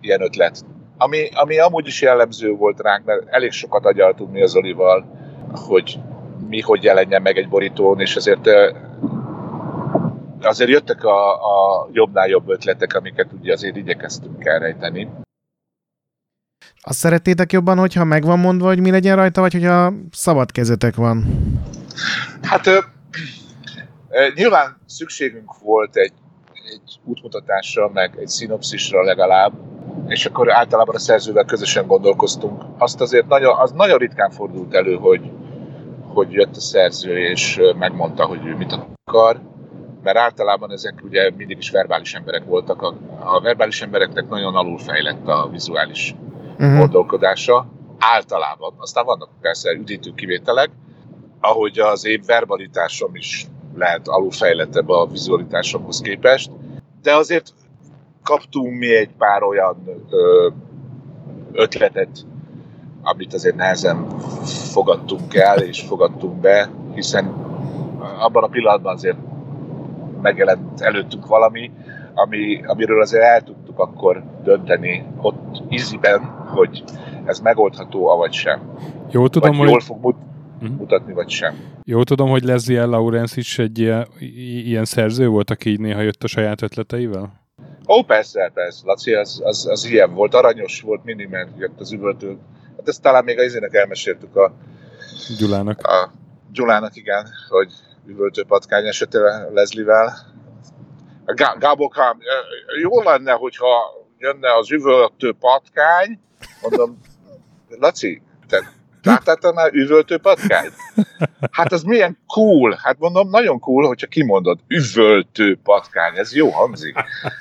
[SPEAKER 3] ilyen ötlet. Ami, ami amúgy is jellemző volt ránk, mert elég sokat agyaltunk mi az Olival, hogy mi hogy jelenjen meg egy borítón, és azért azért jöttek a, a jobbnál jobb ötletek, amiket ugye azért igyekeztünk elrejteni.
[SPEAKER 2] Azt szeretnétek jobban, hogyha meg van mondva, hogy mi legyen rajta, vagy hogyha szabad kezetek van?
[SPEAKER 3] Hát ö, ö, nyilván szükségünk volt egy, egy útmutatásra, meg egy szinopszisra legalább, és akkor általában a szerzővel közösen gondolkoztunk. Azt azért nagyon, az nagyon ritkán fordult elő, hogy, hogy jött a szerző, és megmondta, hogy ő mit akar, mert általában ezek ugye mindig is verbális emberek voltak. A, a verbális embereknek nagyon alulfejlett a vizuális uh-huh. gondolkodása. Általában. Aztán vannak persze üdítő kivételek, ahogy az én verbalitásom is lehet alulfejlettebb a vizualitásomhoz képest, de azért kaptunk mi egy pár olyan ö, ötletet, amit azért nehezen fogadtunk el és fogadtunk be, hiszen abban a pillanatban azért megjelent előttünk valami, ami, amiről azért el tudtuk akkor dönteni ott íziben, hogy ez megoldható, vagy sem.
[SPEAKER 1] Jól tudom,
[SPEAKER 3] vagy
[SPEAKER 1] hogy...
[SPEAKER 3] jól fog mut- uh-huh. mutatni, vagy sem.
[SPEAKER 1] Jól tudom, hogy Leslie Lawrence is egy ilyen, ilyen szerző volt, aki így néha jött a saját ötleteivel?
[SPEAKER 3] Ó, persze, persze. Laci az, az, az ilyen volt, aranyos volt, mindig mert jött az üvöltő. Hát ezt talán még az izének elmeséltük a
[SPEAKER 1] Gyulának.
[SPEAKER 3] A Gyulának, igen, hogy üvöltő patkány esetére Leslie-vel. Gábokám, jó lenne, hogyha jönne az üvöltő patkány, mondom, Laci, te láttál már üvöltő patkány? Hát az milyen cool, hát mondom, nagyon cool, hogyha kimondod, üvöltő patkány, ez jó hangzik.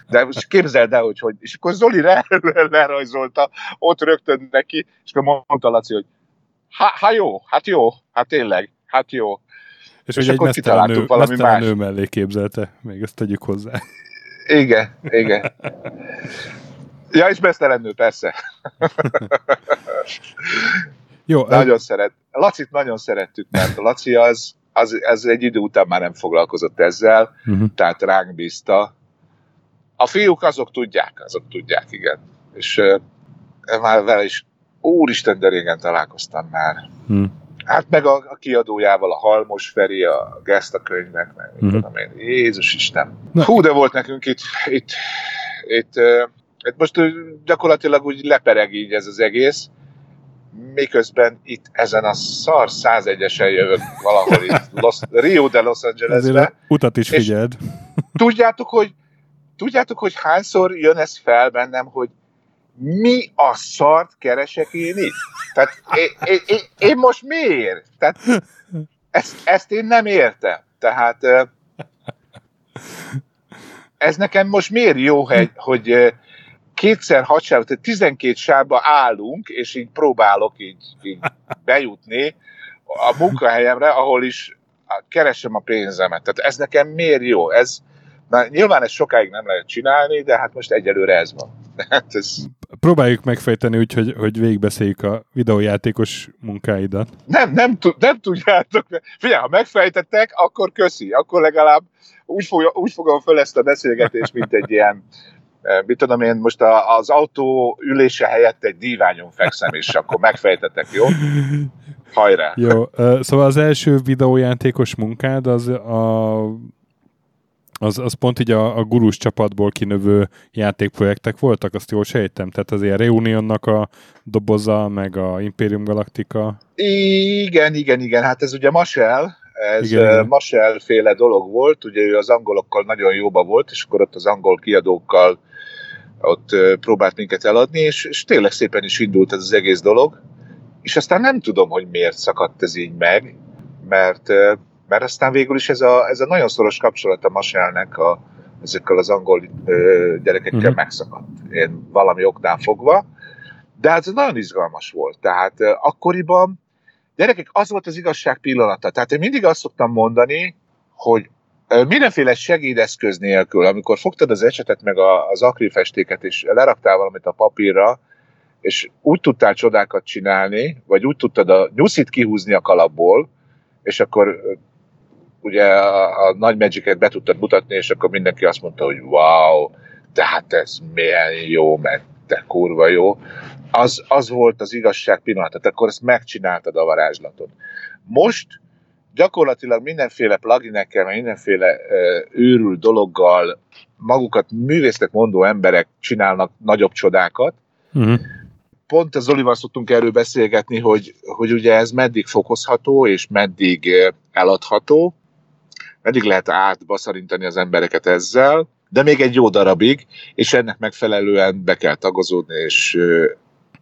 [SPEAKER 3] De most képzeld el, hogy, hogy és akkor Zoli lerajzolta, ott rögtön neki, és akkor mondta Laci, hogy hát jó, hát jó, hát tényleg, hát jó.
[SPEAKER 1] És, és hogy egy mesztelen nő, valami más. nő mellé képzelte, még ezt tegyük hozzá.
[SPEAKER 3] Igen, igen. Ja, és mesztelen nő, persze.
[SPEAKER 1] Jó,
[SPEAKER 3] nagyon el... szeret. Lacit nagyon szerettük, mert a Laci az, az, az egy idő után már nem foglalkozott ezzel, uh-huh. tehát ránk bízta. A fiúk azok tudják, azok tudják, igen. És uh, már vele is, úristen, de régen találkoztam már. Uh-huh. Hát meg a, a kiadójával, a Halmos Feri, a Gesta könyvnek, meg uh-huh. tudom én, Jézus Isten. Hú, de volt nekünk itt, itt, itt, itt most gyakorlatilag úgy lepereg így ez az egész, miközben itt ezen a szar 101-esen jövök valahol itt Los, Rio de Los Angelesbe.
[SPEAKER 1] utat is figyeld.
[SPEAKER 3] Tudjátok, hogy tudjátok, hogy hányszor jön ez fel bennem, hogy mi a szart keresek én itt? Tehát én, én, én, én most miért? Tehát ezt, ezt én nem értem. Tehát ez nekem most miért jó, hogy, kétszer hat tehát 12 sávba állunk, és így próbálok így, így bejutni a munkahelyemre, ahol is keresem a pénzemet. Tehát ez nekem miért jó? Ez, na, nyilván ezt sokáig nem lehet csinálni, de hát most egyelőre ez van. Hát ez...
[SPEAKER 1] Próbáljuk megfejteni úgy, hogy, hogy végigbeszéljük a videójátékos munkáidat.
[SPEAKER 3] Nem, nem, nem tudjátok. Figyelj, ha megfejtettek, akkor köszi. Akkor legalább úgy, fog, úgy fogom föl ezt a beszélgetést, mint egy ilyen mit tudom én, most az autó ülése helyett egy díványon fekszem, és akkor megfejtetek, jó? Hajrá!
[SPEAKER 1] Jó, szóval az első videójátékos munkád az a az, az pont így a, a gurus csapatból kinövő játékprojektek voltak, azt jól sejtem. Tehát az ilyen Reunionnak a doboza, meg a Imperium Galactica.
[SPEAKER 3] Igen, igen, igen. Hát ez ugye Masel, ez. Masel féle dolog volt, ugye ő az angolokkal nagyon jóba volt, és akkor ott az angol kiadókkal ott próbált minket eladni, és, és tényleg szépen is indult ez az egész dolog, és aztán nem tudom, hogy miért szakadt ez így meg, mert, mert aztán végül is ez a, ez a nagyon szoros kapcsolat a Maselnek a, ezekkel az angol ö, gyerekekkel uh-huh. megszakadt. Én valami oknál fogva. De hát ez nagyon izgalmas volt. Tehát akkoriban, gyerekek, az volt az igazság pillanata. Tehát én mindig azt szoktam mondani, hogy mindenféle segédeszköz nélkül, amikor fogtad az esetet meg az akrilfestéket, és leraktál valamit a papírra, és úgy tudtál csodákat csinálni, vagy úgy tudtad a nyuszit kihúzni a kalapból, és akkor ugye a, a nagy magic be tudtad mutatni, és akkor mindenki azt mondta, hogy wow, tehát ez milyen jó, meg te kurva jó. Az, az volt az igazság pillanata, tehát akkor ezt megcsináltad a varázslatot. Most gyakorlatilag mindenféle pluginekkel, mindenféle uh, őrült dologgal magukat művésznek mondó emberek csinálnak nagyobb csodákat. Uh-huh. Pont az Olival szoktunk erről beszélgetni, hogy, hogy ugye ez meddig fokozható, és meddig eladható, meddig lehet átbaszarintani az embereket ezzel, de még egy jó darabig, és ennek megfelelően be kell tagozódni, és uh,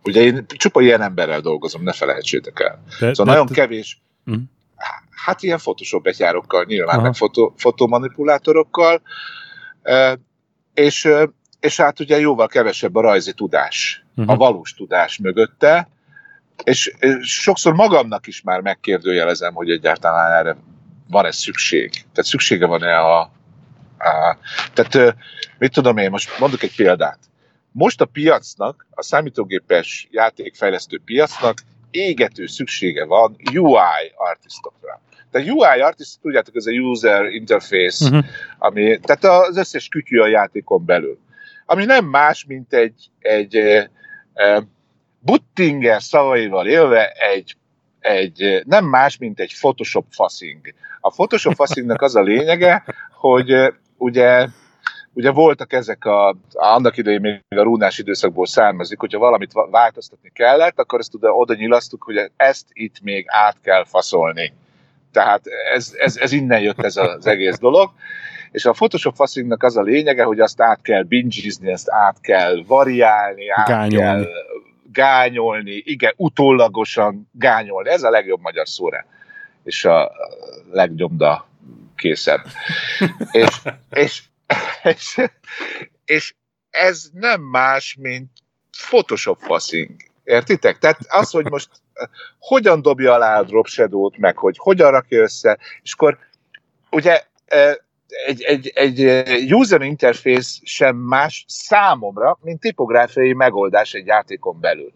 [SPEAKER 3] ugye én csupa ilyen emberrel dolgozom, ne felejtsétek el. De, szóval de, nagyon de, kevés, uh-huh hát ilyen Photoshop betyárokkal nyilván, Aha. meg fotó, fotomanipulátorokkal, és, és hát ugye jóval kevesebb a rajzi tudás, uh-huh. a valós tudás mögötte, és, és sokszor magamnak is már megkérdőjelezem, hogy egyáltalán erre van-e szükség. Tehát szüksége van-e a, a... Tehát mit tudom én, most mondok egy példát. Most a piacnak, a számítógépes játékfejlesztő piacnak égető szüksége van UI artistokra. Tehát UI artist, tudjátok, ez a user interface, uh-huh. ami, tehát az összes kütyű a játékon belül. Ami nem más, mint egy, egy e, e, Buttinger szavaival élve egy, egy, nem más, mint egy Photoshop faszing. A Photoshop faszingnak az a lényege, hogy ugye ugye voltak ezek a, annak idején még a rúnás időszakból származik, hogyha valamit változtatni kellett, akkor ezt oda, oda nyilasztuk, hogy ezt itt még át kell faszolni. Tehát ez, ez, ez innen jött ez az egész dolog. És a Photoshop faszingnak az a lényege, hogy azt át kell bingizni, ezt át kell variálni, át gányolni. kell gányolni, igen, utólagosan gányolni. Ez a legjobb magyar szóra. És a legnyomda készebb. és, és, és, és ez nem más, mint Photoshop faszing. Értitek? Tehát az, hogy most hogyan dobja alá a drop shadow-t, meg hogy hogyan rakja össze, és akkor ugye egy, egy, egy user interface sem más számomra, mint tipográfiai megoldás egy játékon belül.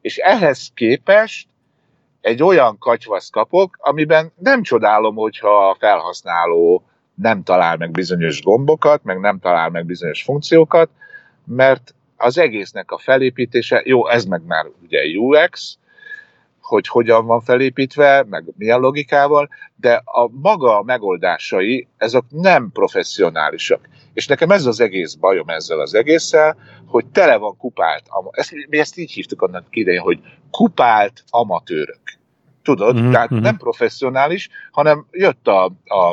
[SPEAKER 3] És ehhez képest egy olyan katyvaszt kapok, amiben nem csodálom, hogyha a felhasználó nem talál meg bizonyos gombokat, meg nem talál meg bizonyos funkciókat, mert az egésznek a felépítése, jó, ez meg már ugye UX, hogy hogyan van felépítve, meg milyen logikával, de a maga a megoldásai, ezek nem professzionálisak. És nekem ez az egész bajom ezzel az egésszel, hogy tele van kupált, ezt, mi ezt így hívtuk annak idején, hogy kupált amatőrök. Tudod? Mm-hmm. Tehát mhm. nem professzionális, hanem jött a, a,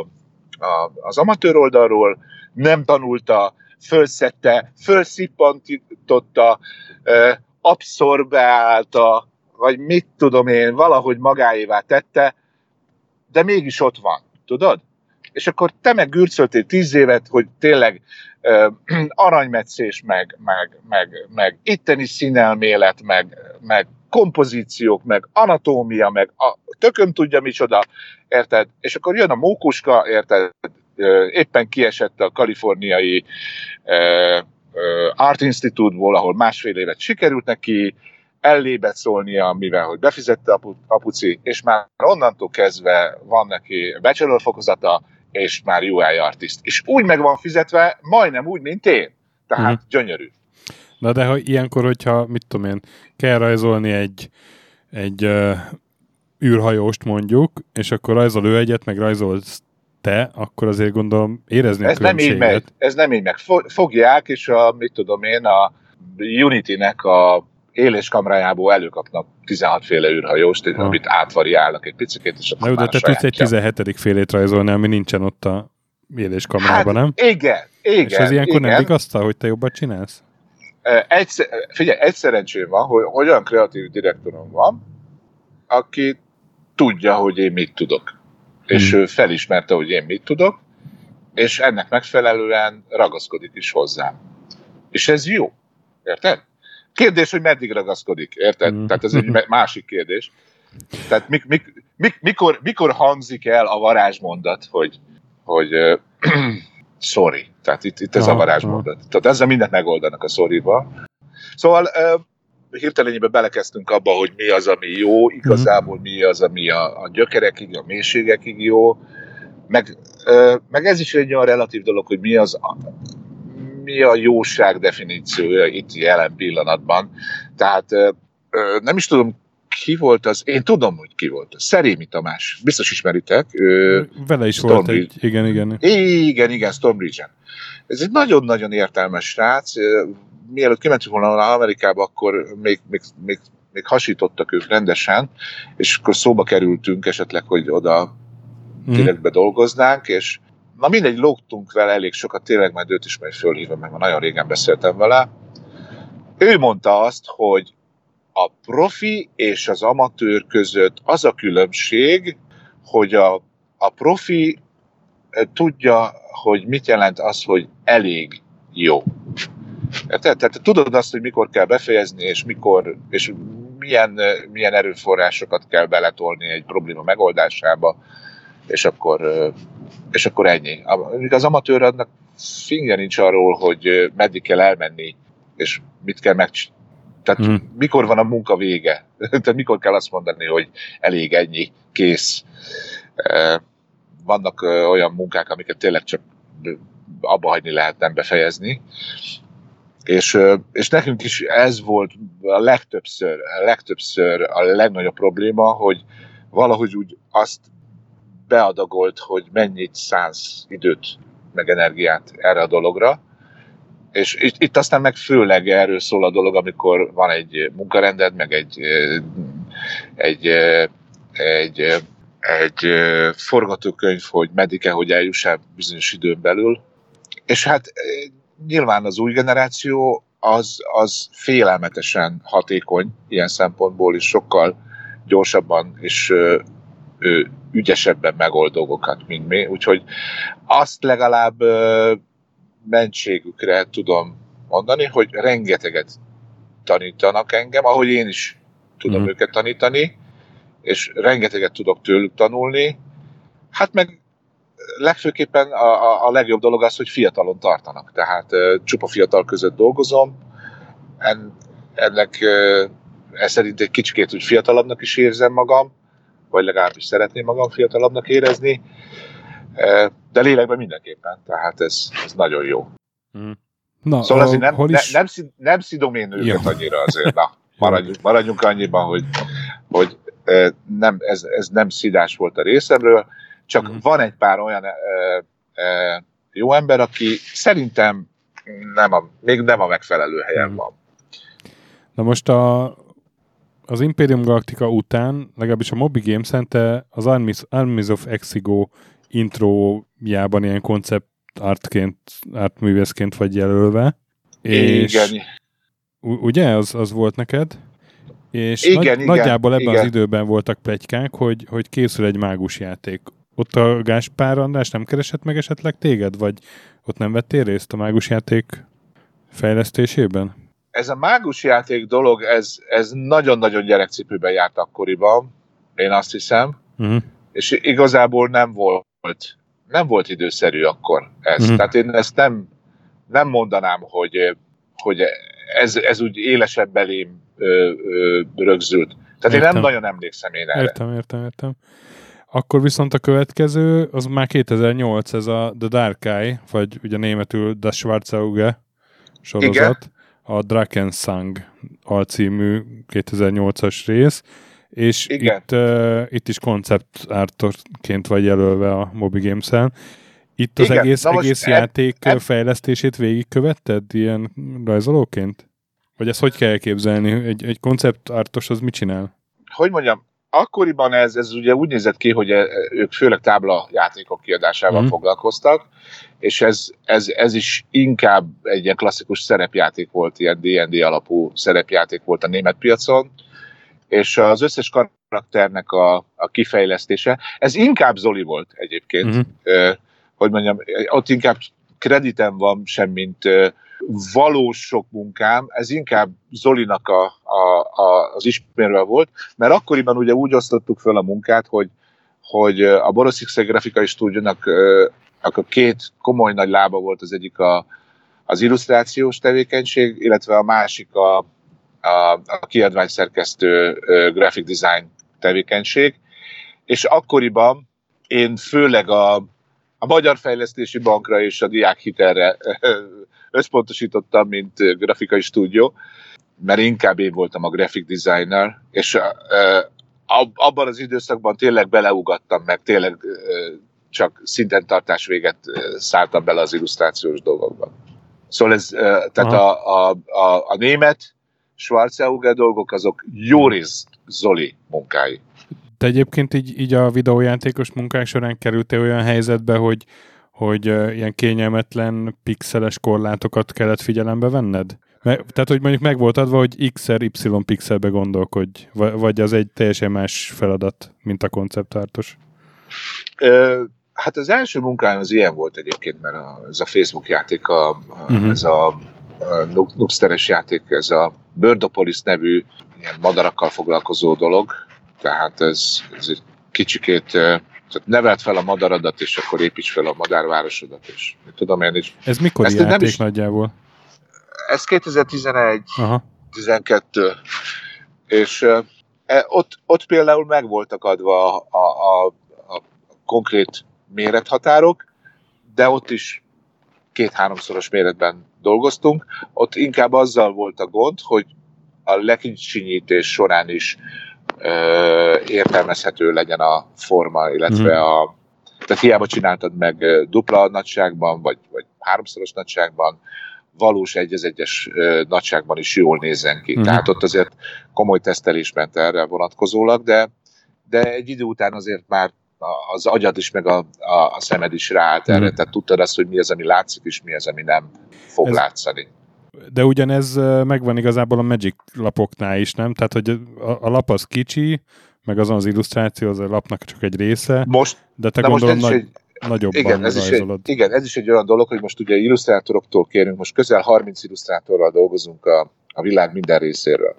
[SPEAKER 3] a, az amatőr oldalról, nem tanulta, fölszette, fölszippantította, abszorbálta, vagy mit tudom én, valahogy magáévá tette, de mégis ott van, tudod? És akkor te meg gürcöltél tíz évet, hogy tényleg uh, aranymetszés, meg, meg, meg, meg itteni színelmélet, meg, meg kompozíciók, meg anatómia, meg a tököm tudja micsoda, érted? És akkor jön a mókuska, érted? Éppen kiesett a kaliforniai Art Institute-ból, ahol másfél évet sikerült neki, ellébet szólnia, mivel hogy befizette apu, apuci, és már onnantól kezdve van neki bachelor fokozata, és már UI artist. És úgy meg van fizetve, majdnem úgy, mint én. Tehát uh-huh. gyönyörű.
[SPEAKER 1] Na de ha ilyenkor, hogyha, mit tudom én, kell rajzolni egy, egy uh, űrhajóst mondjuk, és akkor rajzol ő egyet, meg rajzolsz te, akkor azért gondolom érezni
[SPEAKER 3] ez a nem így megy, ez nem így meg. Fogják, és a, mit tudom én, a Unity-nek a éléskamrájából előkapnak 16 féle űrhajóst, ha. amit átvariálnak egy picit, és akkor
[SPEAKER 1] Na, de te tudsz egy 17. félét rajzolni, ami nincsen ott a éléskamrában, hát, nem?
[SPEAKER 3] Igen, igen. És
[SPEAKER 1] ez ilyenkor
[SPEAKER 3] igen.
[SPEAKER 1] nem vigasztal, hogy te jobbat csinálsz?
[SPEAKER 3] Egyszer, figyelj, egy szerencsém van, hogy olyan kreatív direktorom van, aki tudja, hogy én mit tudok. És hmm. ő felismerte, hogy én mit tudok, és ennek megfelelően ragaszkodik is hozzám. És ez jó. Érted? Kérdés, hogy meddig ragaszkodik, érted? Mm. Tehát ez egy másik kérdés. Tehát mik, mik, mik, mikor, mikor hangzik el a varázsmondat, hogy, hogy uh, sorry. Tehát itt, itt ez aha, a varázsmondat. Aha. Tehát ezzel mindent megoldanak a sorryba. Szóval uh, hirtelenjében belekezdtünk abba, hogy mi az, ami jó, igazából mi az, ami a, a gyökerekig, a mélységekig jó, meg, uh, meg ez is egy olyan relatív dolog, hogy mi az, mi a jóság definíciója itt jelen pillanatban. Tehát nem is tudom, ki volt az, én tudom, hogy ki volt az, Szerémi Tamás, biztos ismeritek.
[SPEAKER 1] Vele is Storm volt egy, igen, igen.
[SPEAKER 3] Igen, igen, Stormbridge-en. Ez egy nagyon-nagyon értelmes srác, mielőtt kimentünk volna Amerikába, akkor még, még, még, még hasítottak ők rendesen, és akkor szóba kerültünk esetleg, hogy oda mm. direktbe dolgoznánk, és Na mindegy, lógtunk vele elég sokat, tényleg majd őt is majd fölhívom, meg nagyon régen beszéltem vele. Ő mondta azt, hogy a profi és az amatőr között az a különbség, hogy a, a profi eh, tudja, hogy mit jelent az, hogy elég jó. Tehát, tehát tudod azt, hogy mikor kell befejezni, és mikor, és milyen, eh, milyen erőforrásokat kell beletolni egy probléma megoldásába, és akkor eh, és akkor ennyi. Az amatőr adnak finger nincs arról, hogy meddig kell elmenni, és mit kell megcsinálni. Tehát mm. mikor van a munka vége? Tehát mikor kell azt mondani, hogy elég ennyi, kész. Vannak olyan munkák, amiket tényleg csak abba hagyni lehet nem befejezni. És, és nekünk is ez volt a legtöbbször, a legtöbbször a legnagyobb probléma, hogy valahogy úgy azt beadagolt, hogy mennyit szánsz időt, meg energiát erre a dologra. És itt, aztán meg főleg erről szól a dolog, amikor van egy munkarended, meg egy, egy, egy, egy forgatókönyv, hogy meddig-e, hogy eljussál bizonyos időn belül. És hát nyilván az új generáció az, az félelmetesen hatékony ilyen szempontból, és sokkal gyorsabban és ügyesebben megold dolgokat, mint mi. Úgyhogy azt legalább mentségükre tudom mondani, hogy rengeteget tanítanak engem, ahogy én is tudom mm. őket tanítani, és rengeteget tudok tőlük tanulni. Hát meg legfőképpen a, a, a legjobb dolog az, hogy fiatalon tartanak. Tehát uh, csupa fiatal között dolgozom, en, ennek uh, ez szerint egy kicsikét úgy fiatalabbnak is érzem magam, vagy legalábbis szeretném magam fiatalabbnak érezni, e, de lélekben mindenképpen, tehát ez, ez nagyon jó. Mm. Na, szóval azért nem, is... ne, nem, nem szidom én őket jó. annyira azért, na, maradjunk, maradjunk annyiban, hogy, hogy e, nem, ez, ez nem szidás volt a részemről, csak mm. van egy pár olyan e, e, jó ember, aki szerintem nem a, még nem a megfelelő helyen mm. van.
[SPEAKER 1] Na most a, az Imperium Galactica után, legalábbis a Moby Game Center az Armies, Armies of Exigo introjában ilyen koncept artként, artművészként vagy jelölve. És igen. Ugye, az, az volt neked? És igen, nagy, igen, nagyjából ebben igen. az időben voltak plegykák, hogy, hogy készül egy mágus játék. Ott a Gáspár András nem keresett meg esetleg téged, vagy ott nem vettél részt a mágus játék fejlesztésében?
[SPEAKER 3] Ez a mágus játék dolog, ez, ez nagyon-nagyon gyerekcipőben járt akkoriban, én azt hiszem, uh-huh. és igazából nem volt nem volt időszerű akkor ez. Uh-huh. Tehát én ezt nem, nem mondanám, hogy, hogy ez, ez úgy élesebb belém ö, ö, rögzült. Tehát értem. én nem nagyon emlékszem én erre.
[SPEAKER 1] Értem, értem, értem. Akkor viszont a következő, az már 2008, ez a The Dark Eye, vagy ugye németül The Schwarzauge sorozat. Igen a Drakensang alcímű 2008-as rész, és itt, uh, itt is koncept ártként vagy jelölve a Moby Games-en. Itt az Igen. egész, egész játék eb, eb... fejlesztését végigkövetted ilyen rajzolóként? Vagy ezt hogy kell elképzelni? Egy, egy koncept ártos az mit csinál?
[SPEAKER 3] Hogy mondjam, akkoriban ez, ez ugye úgy nézett ki, hogy ők főleg tábla játékok kiadásával mm. foglalkoztak, és ez, ez, ez is inkább egy ilyen klasszikus szerepjáték volt, ilyen D&D alapú szerepjáték volt a német piacon, és az összes karakternek a, a kifejlesztése, ez inkább Zoli volt egyébként, mm-hmm. hogy mondjam, ott inkább kreditem van, semmint valós sok munkám, ez inkább Zolinak a, a, a, az ismerve volt, mert akkoriban ugye úgy osztottuk föl a munkát, hogy, hogy a Boroszixe grafikai stúdiónak akkor két komoly nagy lába volt, az egyik a, az illusztrációs tevékenység, illetve a másik a, a, a kiadványszerkesztő graphic design tevékenység, és akkoriban én főleg a, a Magyar Fejlesztési Bankra és a Diák Hitelre összpontosítottam, mint grafikai stúdió, mert inkább én voltam a graphic designer, és abban az időszakban tényleg beleugattam meg, tényleg csak szinten tartás véget szálltam bele az illusztrációs dolgokba. Szóval ez, tehát a, a, a, a német Schwarzauger dolgok, azok Jóris Zoli munkái.
[SPEAKER 1] Te egyébként így, így a videójátékos munkák során kerültél olyan helyzetbe, hogy, hogy ilyen kényelmetlen pixeles korlátokat kellett figyelembe venned? Me- tehát, hogy mondjuk meg volt adva, hogy X-er Y pixelbe gondolkodj, vagy az egy teljesen más feladat, mint a konceptártos?
[SPEAKER 3] Hát az első munkám az ilyen volt egyébként, mert ez a Facebook játék, a, uh-huh. ez a, a Noobsteres játék, ez a Birdopolis nevű ilyen madarakkal foglalkozó dolog, tehát ez, ez egy kicsikét tehát nevelt fel a madaradat, és akkor építs fel a madárvárosodat, és mit tudom én is.
[SPEAKER 1] Ez mikor ezt játék nem is, nagyjából?
[SPEAKER 3] Ez 2011, Aha. 12, és e, ott, ott például meg voltak adva a, a, a, a konkrét mérethatárok, de ott is két-háromszoros méretben dolgoztunk. Ott inkább azzal volt a gond, hogy a lekicsinyítés során is értelmezhető legyen a forma, illetve mm. a tehát hiába csináltad meg dupla nagyságban, vagy, vagy háromszoros nagyságban, valós egy az egyes nagyságban is jól nézzen ki. Mm. Tehát ott azért komoly tesztelés ment erre vonatkozólag, de, de egy idő után azért már az agyad is, meg a, a, a szemed is ráállt erre, mm. tehát tudtad azt, hogy mi az, ami látszik, és mi az, ami nem fog Ez, látszani.
[SPEAKER 1] De ugyanez megvan igazából a Magic lapoknál is, nem? Tehát, hogy a, a lap az kicsi, meg azon az illusztráció, az a lapnak csak egy része,
[SPEAKER 3] most,
[SPEAKER 1] de te de gondolom most nagy, egy, nagyobban
[SPEAKER 3] igen, ez is egy, igen, ez is egy olyan dolog, hogy most ugye illusztrátoroktól kérünk, most közel 30 illusztrátorral dolgozunk a, a világ minden részéről.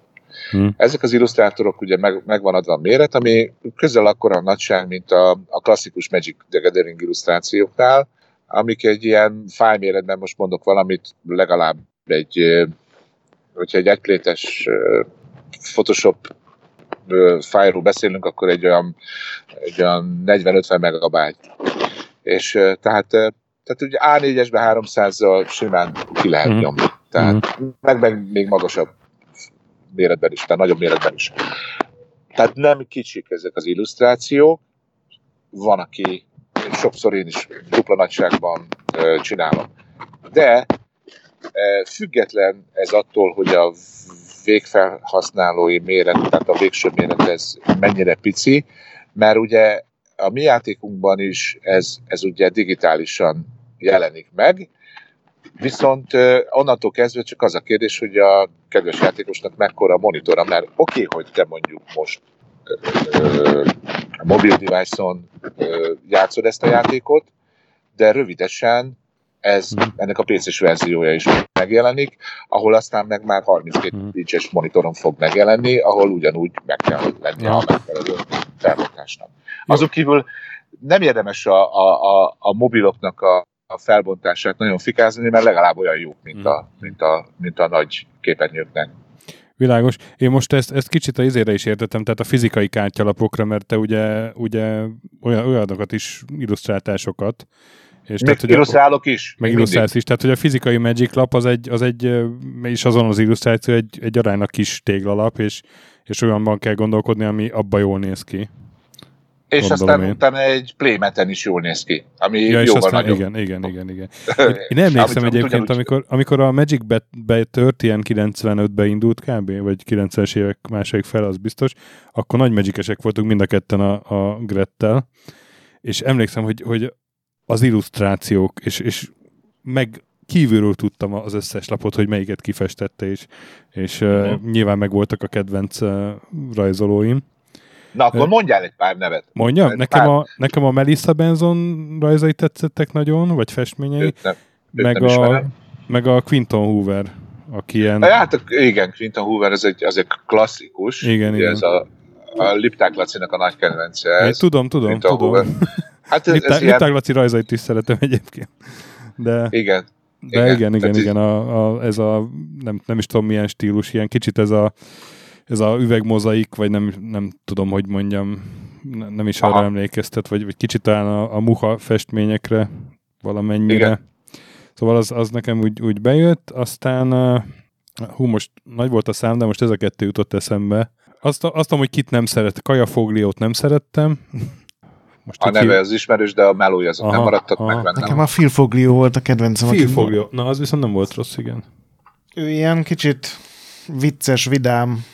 [SPEAKER 3] Hmm. Ezek az illusztrátorok ugye meg, megvan adva a méret, ami közel akkora a nagyság, mint a, a klasszikus Magic the Gathering illusztrációknál, amik egy ilyen fájméretben, most mondok valamit, legalább egy, hogyha egy egyplétes Photoshop fájról beszélünk, akkor egy olyan, egy olyan 40-50 megabyte. És tehát, tehát ugye A4-esben 300-zal simán ki lehet mm. nyomni. Tehát mm. meg, meg még magasabb méretben is, tehát nagyobb méretben is. Tehát nem kicsik ezek az illusztrációk, van, aki sokszor én is dupla nagyságban csinálom. De Független ez attól, hogy a végfelhasználói méret, tehát a végső méret ez mennyire pici, mert ugye a mi játékunkban is ez, ez ugye digitálisan jelenik meg, viszont onnantól kezdve csak az a kérdés, hogy a kedves játékosnak mekkora a monitora, mert oké, okay, hogy te mondjuk most a mobil device-on játszod ezt a játékot, de rövidesen ez, mm. ennek a PC-s verziója is megjelenik, ahol aztán meg már 32 mm. inches monitoron fog megjelenni, ahol ugyanúgy meg kell lenni a megfelelő felbontásnak. Azok kívül nem érdemes a, a, a, a mobiloknak a, a felbontását nagyon fikázni, mert legalább olyan jók, mint, mm. a, mint, a, mint a nagy képernyőknek.
[SPEAKER 1] Világos. Én most ezt, ezt kicsit a izére is értettem, tehát a fizikai kártyalapokra, mert te ugye, ugye olyan, olyanokat is illusztrátásokat,
[SPEAKER 3] és Még tehát, illusztrálok is.
[SPEAKER 1] Meg illusztrálsz is. Tehát, hogy a fizikai Magic lap az egy, az egy és azon az illusztráció egy, egy aránylag kis téglalap, és, és olyanban kell gondolkodni, ami abba jól néz ki.
[SPEAKER 3] És aztán én. utána egy playmeten is jól néz ki, ami ja, jóval aztán,
[SPEAKER 1] nagyobb. Igen, igen, igen, igen. Én emlékszem egyébként, amikor, amikor a Magic betört, ilyen 95-ben indult kb., vagy 90-es évek második fel, az biztos, akkor nagy magicesek voltunk mind a ketten a, a Grettel, és emlékszem, hogy, hogy az illusztrációk, és, és meg kívülről tudtam az összes lapot, hogy melyiket kifestette, és, és uh, nyilván megvoltak a kedvenc uh, rajzolóim.
[SPEAKER 3] Na, akkor mondjál egy pár nevet.
[SPEAKER 1] Mondjam? Egy nekem, pár... a, nekem a Melissa Benson rajzai tetszettek nagyon, vagy festményei. Őt nem, őt meg, nem a, meg a Quinton Hoover, aki ilyen...
[SPEAKER 3] Hát igen, Quinton Hoover, ez egy, az egy klasszikus.
[SPEAKER 1] Igen, igen.
[SPEAKER 3] Ez a, a Lipták Lacinak a nagy kedvence. Ez,
[SPEAKER 1] tudom, tudom, Quinton tudom. Hoover. Hát ez, Lipták, ez ilyen... Laci rajzait is szeretem egyébként. De...
[SPEAKER 3] Igen.
[SPEAKER 1] De igen, igen, igen, igen a, a, ez a, nem, nem is tudom milyen stílus, ilyen kicsit ez a, ez a üvegmozaik, vagy nem, nem tudom, hogy mondjam, nem is Aha. arra emlékeztet, vagy, vagy kicsit talán a, a muha festményekre valamennyire. Igen. Szóval az, az nekem úgy, úgy bejött, aztán hú, most nagy volt a szám, de most ez a kettő jutott eszembe. Azt, azt hogy kit nem szeret, Kaja Fogliót nem szerettem.
[SPEAKER 3] Most a neve az ismerős, de a melója azok aha, nem maradtak aha. meg benne.
[SPEAKER 2] Nekem a Phil Foglio volt a kedvencem.
[SPEAKER 1] Phil Foglio, na az viszont nem volt rossz, igen.
[SPEAKER 2] Ő ilyen kicsit vicces, vidám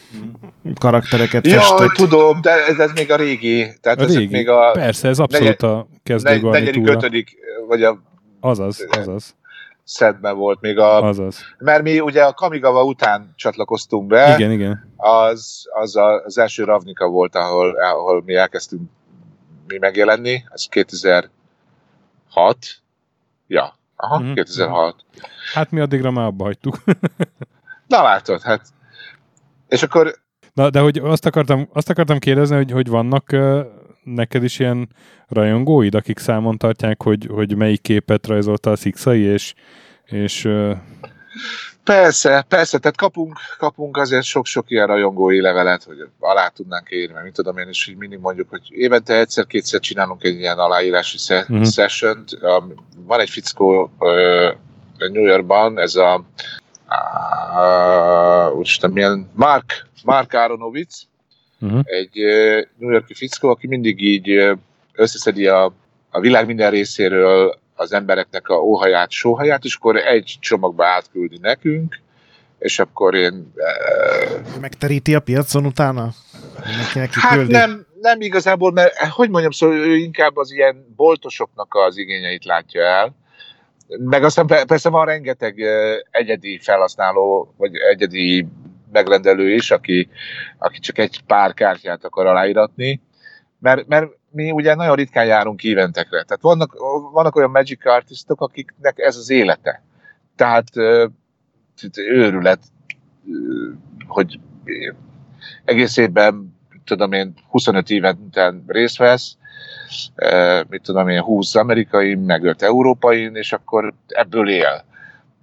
[SPEAKER 2] karaktereket
[SPEAKER 3] Jaj, festett. tudom, de ez, ez még a régi. Tehát
[SPEAKER 1] a régi. még a Persze, ez abszolút a kezdő
[SPEAKER 3] garnitúra. ötödik, vagy a...
[SPEAKER 1] Azaz, azaz.
[SPEAKER 3] Szedben volt még a...
[SPEAKER 1] Azaz.
[SPEAKER 3] Mert mi ugye a Kamigawa után csatlakoztunk be.
[SPEAKER 1] Igen, igen.
[SPEAKER 3] Az, az a, az első Ravnika volt, ahol, ahol mi elkezdtünk mi megjelenni. Ez 2006. Ja, aha, mm-hmm. 2006.
[SPEAKER 1] Hát mi addigra már abba hagytuk.
[SPEAKER 3] Na látod, hát. És akkor...
[SPEAKER 1] Na, de hogy azt akartam, azt akartam kérdezni, hogy, hogy vannak uh, neked is ilyen rajongóid, akik számon tartják, hogy, hogy melyik képet rajzolta a Szikszai, és, és uh...
[SPEAKER 3] Persze, persze, tehát kapunk, kapunk azért sok-sok ilyen rajongói levelet, hogy alá tudnánk írni, mert mit tudom én is, hogy mindig mondjuk, hogy évente egyszer-kétszer csinálunk egy ilyen aláírási uh-huh. session-t. Van egy fickó New Yorkban, ez a uh, úristen, milyen Mark, Mark Aronovic, uh-huh. egy uh, New Yorki fickó, aki mindig így összeszedi a, a világ minden részéről az embereknek a óhaját, sóhaját, és akkor egy csomagba átküldi nekünk, és akkor én...
[SPEAKER 2] Uh, Megteríti a piacon utána?
[SPEAKER 3] Neki hát küldi. nem, nem igazából, mert hogy mondjam, szóval ő inkább az ilyen boltosoknak az igényeit látja el, meg aztán persze van rengeteg egyedi felhasználó, vagy egyedi megrendelő is, aki, aki csak egy pár kártyát akar aláíratni, mert, mert mi ugye nagyon ritkán járunk eventekre. Tehát vannak, vannak olyan magic artistok, akiknek ez az élete. Tehát őrület, hogy egész évben, tudom én, 25 éventen részt vesz, mit tudom én, 20 amerikai, meg 5 európai, és akkor ebből él.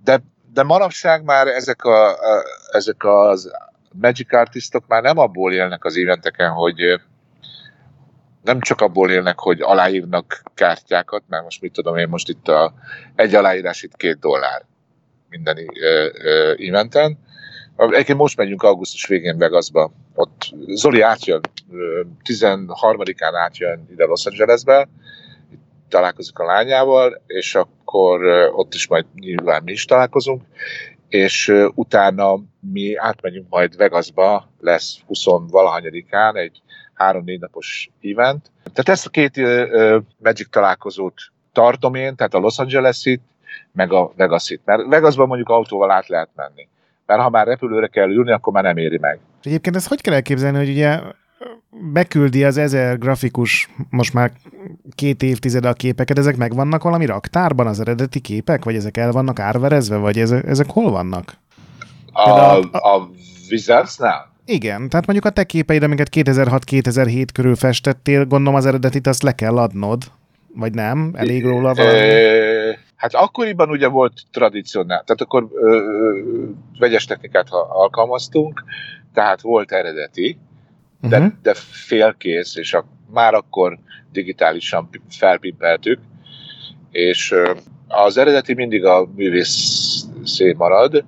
[SPEAKER 3] De, de manapság már ezek, a, a, ezek az Magic Artistok már nem abból élnek az éventeken, hogy nem csak abból élnek, hogy aláírnak kártyákat, mert most mit tudom én, most itt a, egy aláírás itt két dollár minden eventen. Egyébként most megyünk augusztus végén Vegasba. Ott Zoli átjön, 13-án átjön ide Los Angelesbe, találkozik a lányával, és akkor ott is majd nyilván mi is és utána mi átmegyünk majd Vegasba, lesz 20 valahanyadikán egy három-négy napos event. Tehát ezt a két Magic találkozót tartom én, tehát a Los Angeles-it, meg a Vegas-it. Mert Vegasban mondjuk autóval át lehet menni. Mert ha már repülőre kell ülni, akkor már nem éri meg.
[SPEAKER 2] Egyébként ezt hogy kell elképzelni, hogy ugye beküldi az ezer grafikus, most már két évtized a képeket, ezek megvannak valami raktárban, az eredeti képek, vagy ezek el vannak árverezve, vagy ezek, ezek hol vannak?
[SPEAKER 3] A, a, a Wizards-nál?
[SPEAKER 2] Igen, tehát mondjuk a te képeid, amiket 2006-2007 körül festettél, gondolom az eredetit azt le kell adnod, vagy nem? Elég róla valami?
[SPEAKER 3] Hát akkoriban ugye volt tradicionál, tehát akkor ö, ö, vegyes technikát alkalmaztunk, tehát volt eredeti, de, uh-huh. de félkész, és a, már akkor digitálisan felpimpeltük, és ö, az eredeti mindig a művészé marad,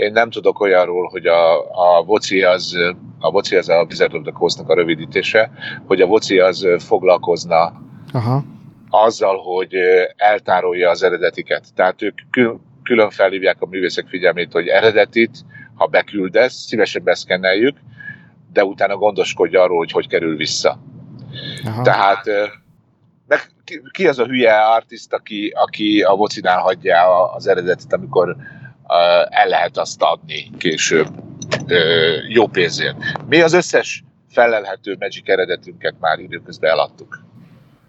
[SPEAKER 3] én nem tudok olyanról, hogy a, a voci az a voci az a Wizard of the Coast-nak a rövidítése, hogy a voci az foglalkozna Aha. azzal, hogy eltárolja az eredetiket. Tehát ők külön felhívják a művészek figyelmét, hogy eredetit, ha beküldesz, szívesen beszkenneljük, de utána gondoskodja arról, hogy hogy kerül vissza. Aha. Tehát meg ki az a hülye artist, aki, aki a vocinál hagyja az eredetit, amikor el lehet azt adni később jó pénzért. Mi az összes felelhető Magic eredetünket már időközben eladtuk.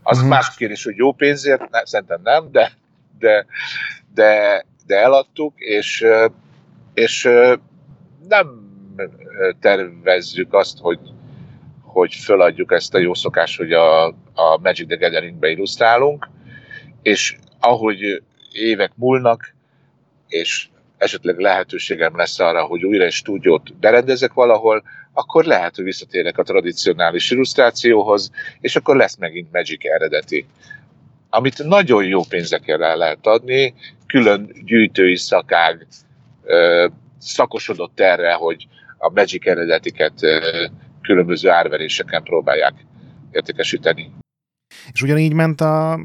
[SPEAKER 3] Az uh-huh. más kérdés, hogy jó pénzért, ne, szerintem nem, de, de, de, de eladtuk, és, és nem tervezzük azt, hogy, hogy föladjuk ezt a jó szokást, hogy a, a Magic the Gathering-be illusztrálunk, és ahogy évek múlnak, és esetleg lehetőségem lesz arra, hogy újra egy stúdiót berendezek valahol, akkor lehet, hogy visszatérek a tradicionális illusztrációhoz, és akkor lesz megint Magic eredeti. Amit nagyon jó pénzekkel el lehet adni, külön gyűjtői szakág szakosodott erre, hogy a Magic eredetiket különböző árveréseken próbálják értékesíteni.
[SPEAKER 2] És ugyanígy ment a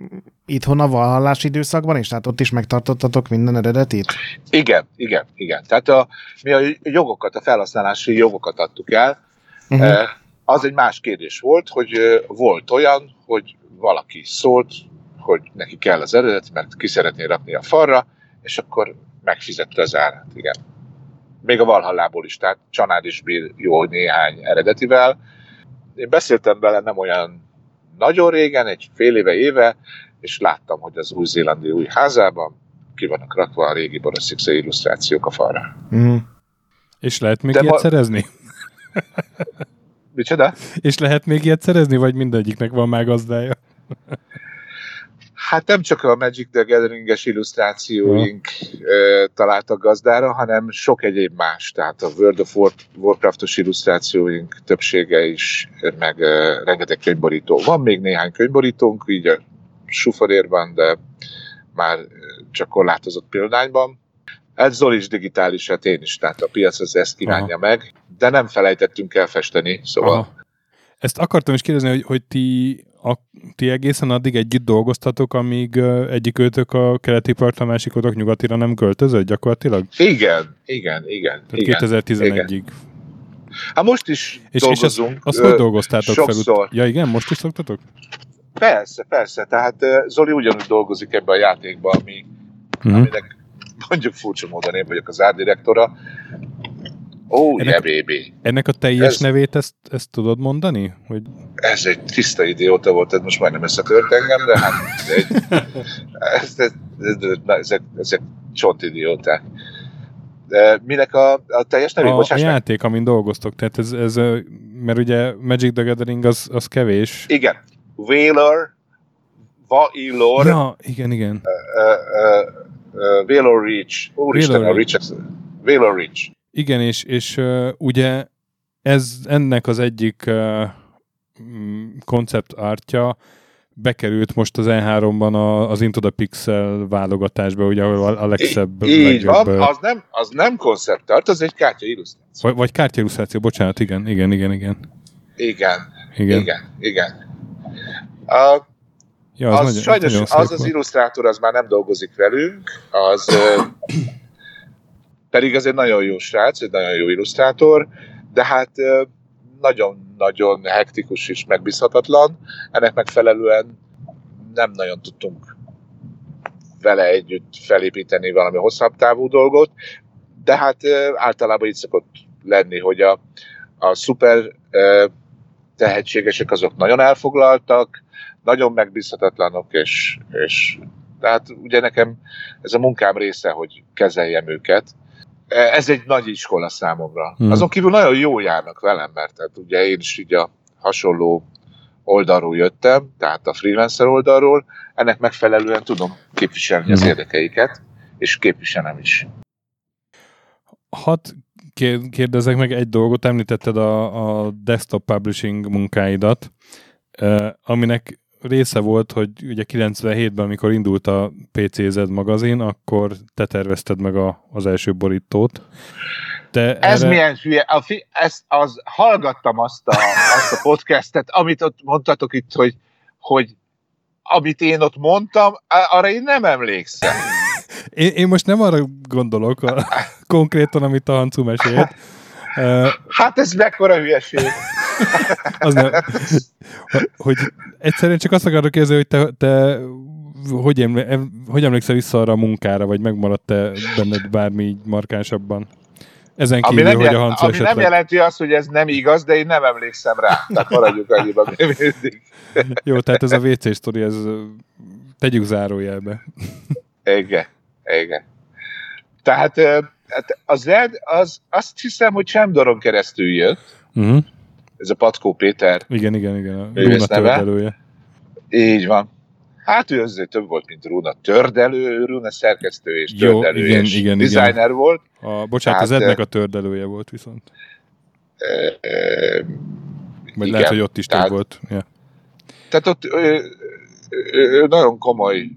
[SPEAKER 2] itthon a valhallás időszakban is? Tehát ott is megtartottatok minden eredetit?
[SPEAKER 3] Igen, igen, igen. Tehát a, mi a jogokat, a felhasználási jogokat adtuk el. Uh-huh. Az egy más kérdés volt, hogy volt olyan, hogy valaki szólt, hogy neki kell az eredet, mert ki szeretné rakni a falra, és akkor megfizette az árát, igen. Még a Valhallából is, tehát Csanád is bír jó néhány eredetivel. Én beszéltem vele nem olyan nagyon régen, egy fél éve, éve, és láttam, hogy az új-zélandi új házában ki vannak rakva a régi Boris illusztrációk a falra.
[SPEAKER 1] Mm. És lehet még De ilyet ma... szerezni?
[SPEAKER 3] Micsoda?
[SPEAKER 1] És lehet még ilyet szerezni, vagy mindegyiknek van már gazdája?
[SPEAKER 3] Hát nem csak a Magic the Gathering-es illusztrációink uh, találtak gazdára, hanem sok egyéb más. Tehát a World of War- Warcraft-os illusztrációink többsége is, meg uh, rengeteg könyvborító. Van még néhány könyvborítónk, így a suforérban, de már csak korlátozott példányban. Ez Zoli is digitális, hát én is, tehát a piac az ezt kívánja Aha. meg, de nem felejtettünk el festeni, szóval... Aha.
[SPEAKER 1] Ezt akartam is kérdezni, hogy, hogy ti a, ti egészen addig együtt dolgoztatok, amíg egyik őtök a keleti part, a másikotok nyugatira nem költözött gyakorlatilag?
[SPEAKER 3] Igen, igen, igen.
[SPEAKER 1] Tehát igen 2011-ig.
[SPEAKER 3] Hát most is és, dolgozunk. És
[SPEAKER 1] azt, azt hogy dolgoztátok sokszor. fel? Ja igen, most is szoktatok?
[SPEAKER 3] Persze, persze. Tehát Zoli ugyanúgy dolgozik ebbe a játékba, ami, uh-huh. aminek mondjuk furcsa módon én vagyok az árdirektora, Ó, oh, ennek, yeah, baby.
[SPEAKER 1] Ennek a teljes ez, nevét ezt, ezt tudod mondani? Hogy...
[SPEAKER 3] Ez egy tiszta idióta volt, ez most majdnem összetört engem, de hát egy, ez, ez, ez, ezek, ezek csont idióták. De minek a, a teljes nevét?
[SPEAKER 1] A, a játék, amin dolgoztok, tehát ez, ez, mert ugye Magic the Gathering az, az kevés.
[SPEAKER 3] Igen. Whaler, Vailor.
[SPEAKER 1] Ja, igen, igen.
[SPEAKER 3] Valor Reach. Úristen, a Reach. Valor Reach.
[SPEAKER 1] Igen, és, és uh, ugye ez ennek az egyik uh, koncept artja bekerült most az E3-ban a, az Into the Pixel válogatásba, ugye, ahol a legszebb...
[SPEAKER 3] Így legjobb, van, az nem, az nem koncept art, az egy kártya illusztráció.
[SPEAKER 1] Vagy, vagy kártya illusztráció, bocsánat, igen, igen, igen, igen.
[SPEAKER 3] Igen, igen, igen. igen. A, ja, az, az nagyon, sajnos nagyon az az illusztrátor az már nem dolgozik velünk, az pedig az egy nagyon jó srác, egy nagyon jó illusztrátor, de hát nagyon-nagyon hektikus és megbízhatatlan. Ennek megfelelően nem nagyon tudtunk vele együtt felépíteni valami hosszabb távú dolgot, de hát általában így szokott lenni, hogy a, a szuper tehetségesek azok nagyon elfoglaltak, nagyon megbízhatatlanok, és, és tehát ugye nekem ez a munkám része, hogy kezeljem őket, ez egy nagy iskola számomra. Hmm. Azon kívül nagyon jó járnak velem, mert tehát ugye én is így a hasonló oldalról jöttem, tehát a freelancer oldalról, ennek megfelelően tudom képviselni az hmm. érdekeiket, és képviselem is.
[SPEAKER 1] Hadd kérdezek meg egy dolgot, említetted a, a desktop publishing munkáidat, aminek része volt, hogy ugye 97-ben, amikor indult a PCZ magazin, akkor te tervezted meg a, az első borítót.
[SPEAKER 3] De Ez erre... milyen hülye. A fi, ezt, az, hallgattam azt a, azt a podcastet, amit ott mondtatok itt, hogy, hogy amit én ott mondtam, arra én nem emlékszem.
[SPEAKER 1] Én, én most nem arra gondolok a, konkrétan, amit a Hancu mesélt.
[SPEAKER 3] Hát ez mekkora hülyeség.
[SPEAKER 1] Az nem. Hogy egyszerűen csak azt akarok kérdezni, hogy te, te hogy, eml- hogy emlékszel vissza arra a munkára, vagy megmaradt-e benned bármi markánsabban? Ezen kívül,
[SPEAKER 3] ami nem,
[SPEAKER 1] hogy a Hanco
[SPEAKER 3] ami esetleg... nem jelenti azt, hogy ez nem igaz, de én nem emlékszem rá. Tehát maradjuk annyiban mindig.
[SPEAKER 1] Jó, tehát ez a WC sztori, ez tegyük zárójelbe.
[SPEAKER 3] Igen, igen. Tehát hát a Zed, az, azt hiszem, hogy Csemdoron keresztül jött. Uh-huh. Ez a Patkó Péter.
[SPEAKER 1] Igen, igen, igen. A Rúna tördelője.
[SPEAKER 3] Így van. Hát ő azért több volt, mint Rúna tördelő, Rúna szerkesztő és Jó, tördelő igen, és igen, designer igen. volt.
[SPEAKER 1] A, bocsánat, hát, az Ednek a tördelője volt viszont. E, e, Vagy igen, lehet, hogy ott is tehát, több volt. Ja.
[SPEAKER 3] Tehát ott ő, ő, ő nagyon komoly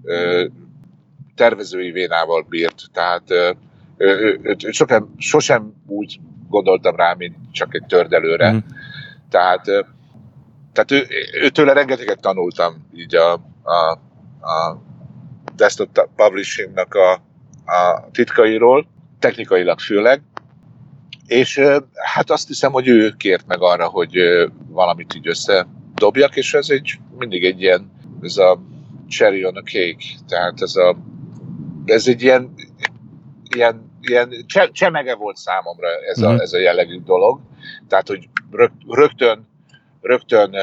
[SPEAKER 3] tervezői vénával bírt, tehát ő, ő, ő, ő sosem, sosem úgy gondoltam rá, mint csak egy tördelőre. Mm. Tehát, tehát ő, őtőle rengeteget tanultam így a, a, a desktop publishingnak a, a titkairól, technikailag főleg, és hát azt hiszem, hogy ő kért meg arra, hogy valamit így összedobjak, és ez egy mindig egy ilyen, ez a cherry on a cake, tehát ez a ez egy ilyen, ilyen, ilyen csemege volt számomra ez a, mm. ez a jellegű dolog. Tehát, hogy rögtön, rögtön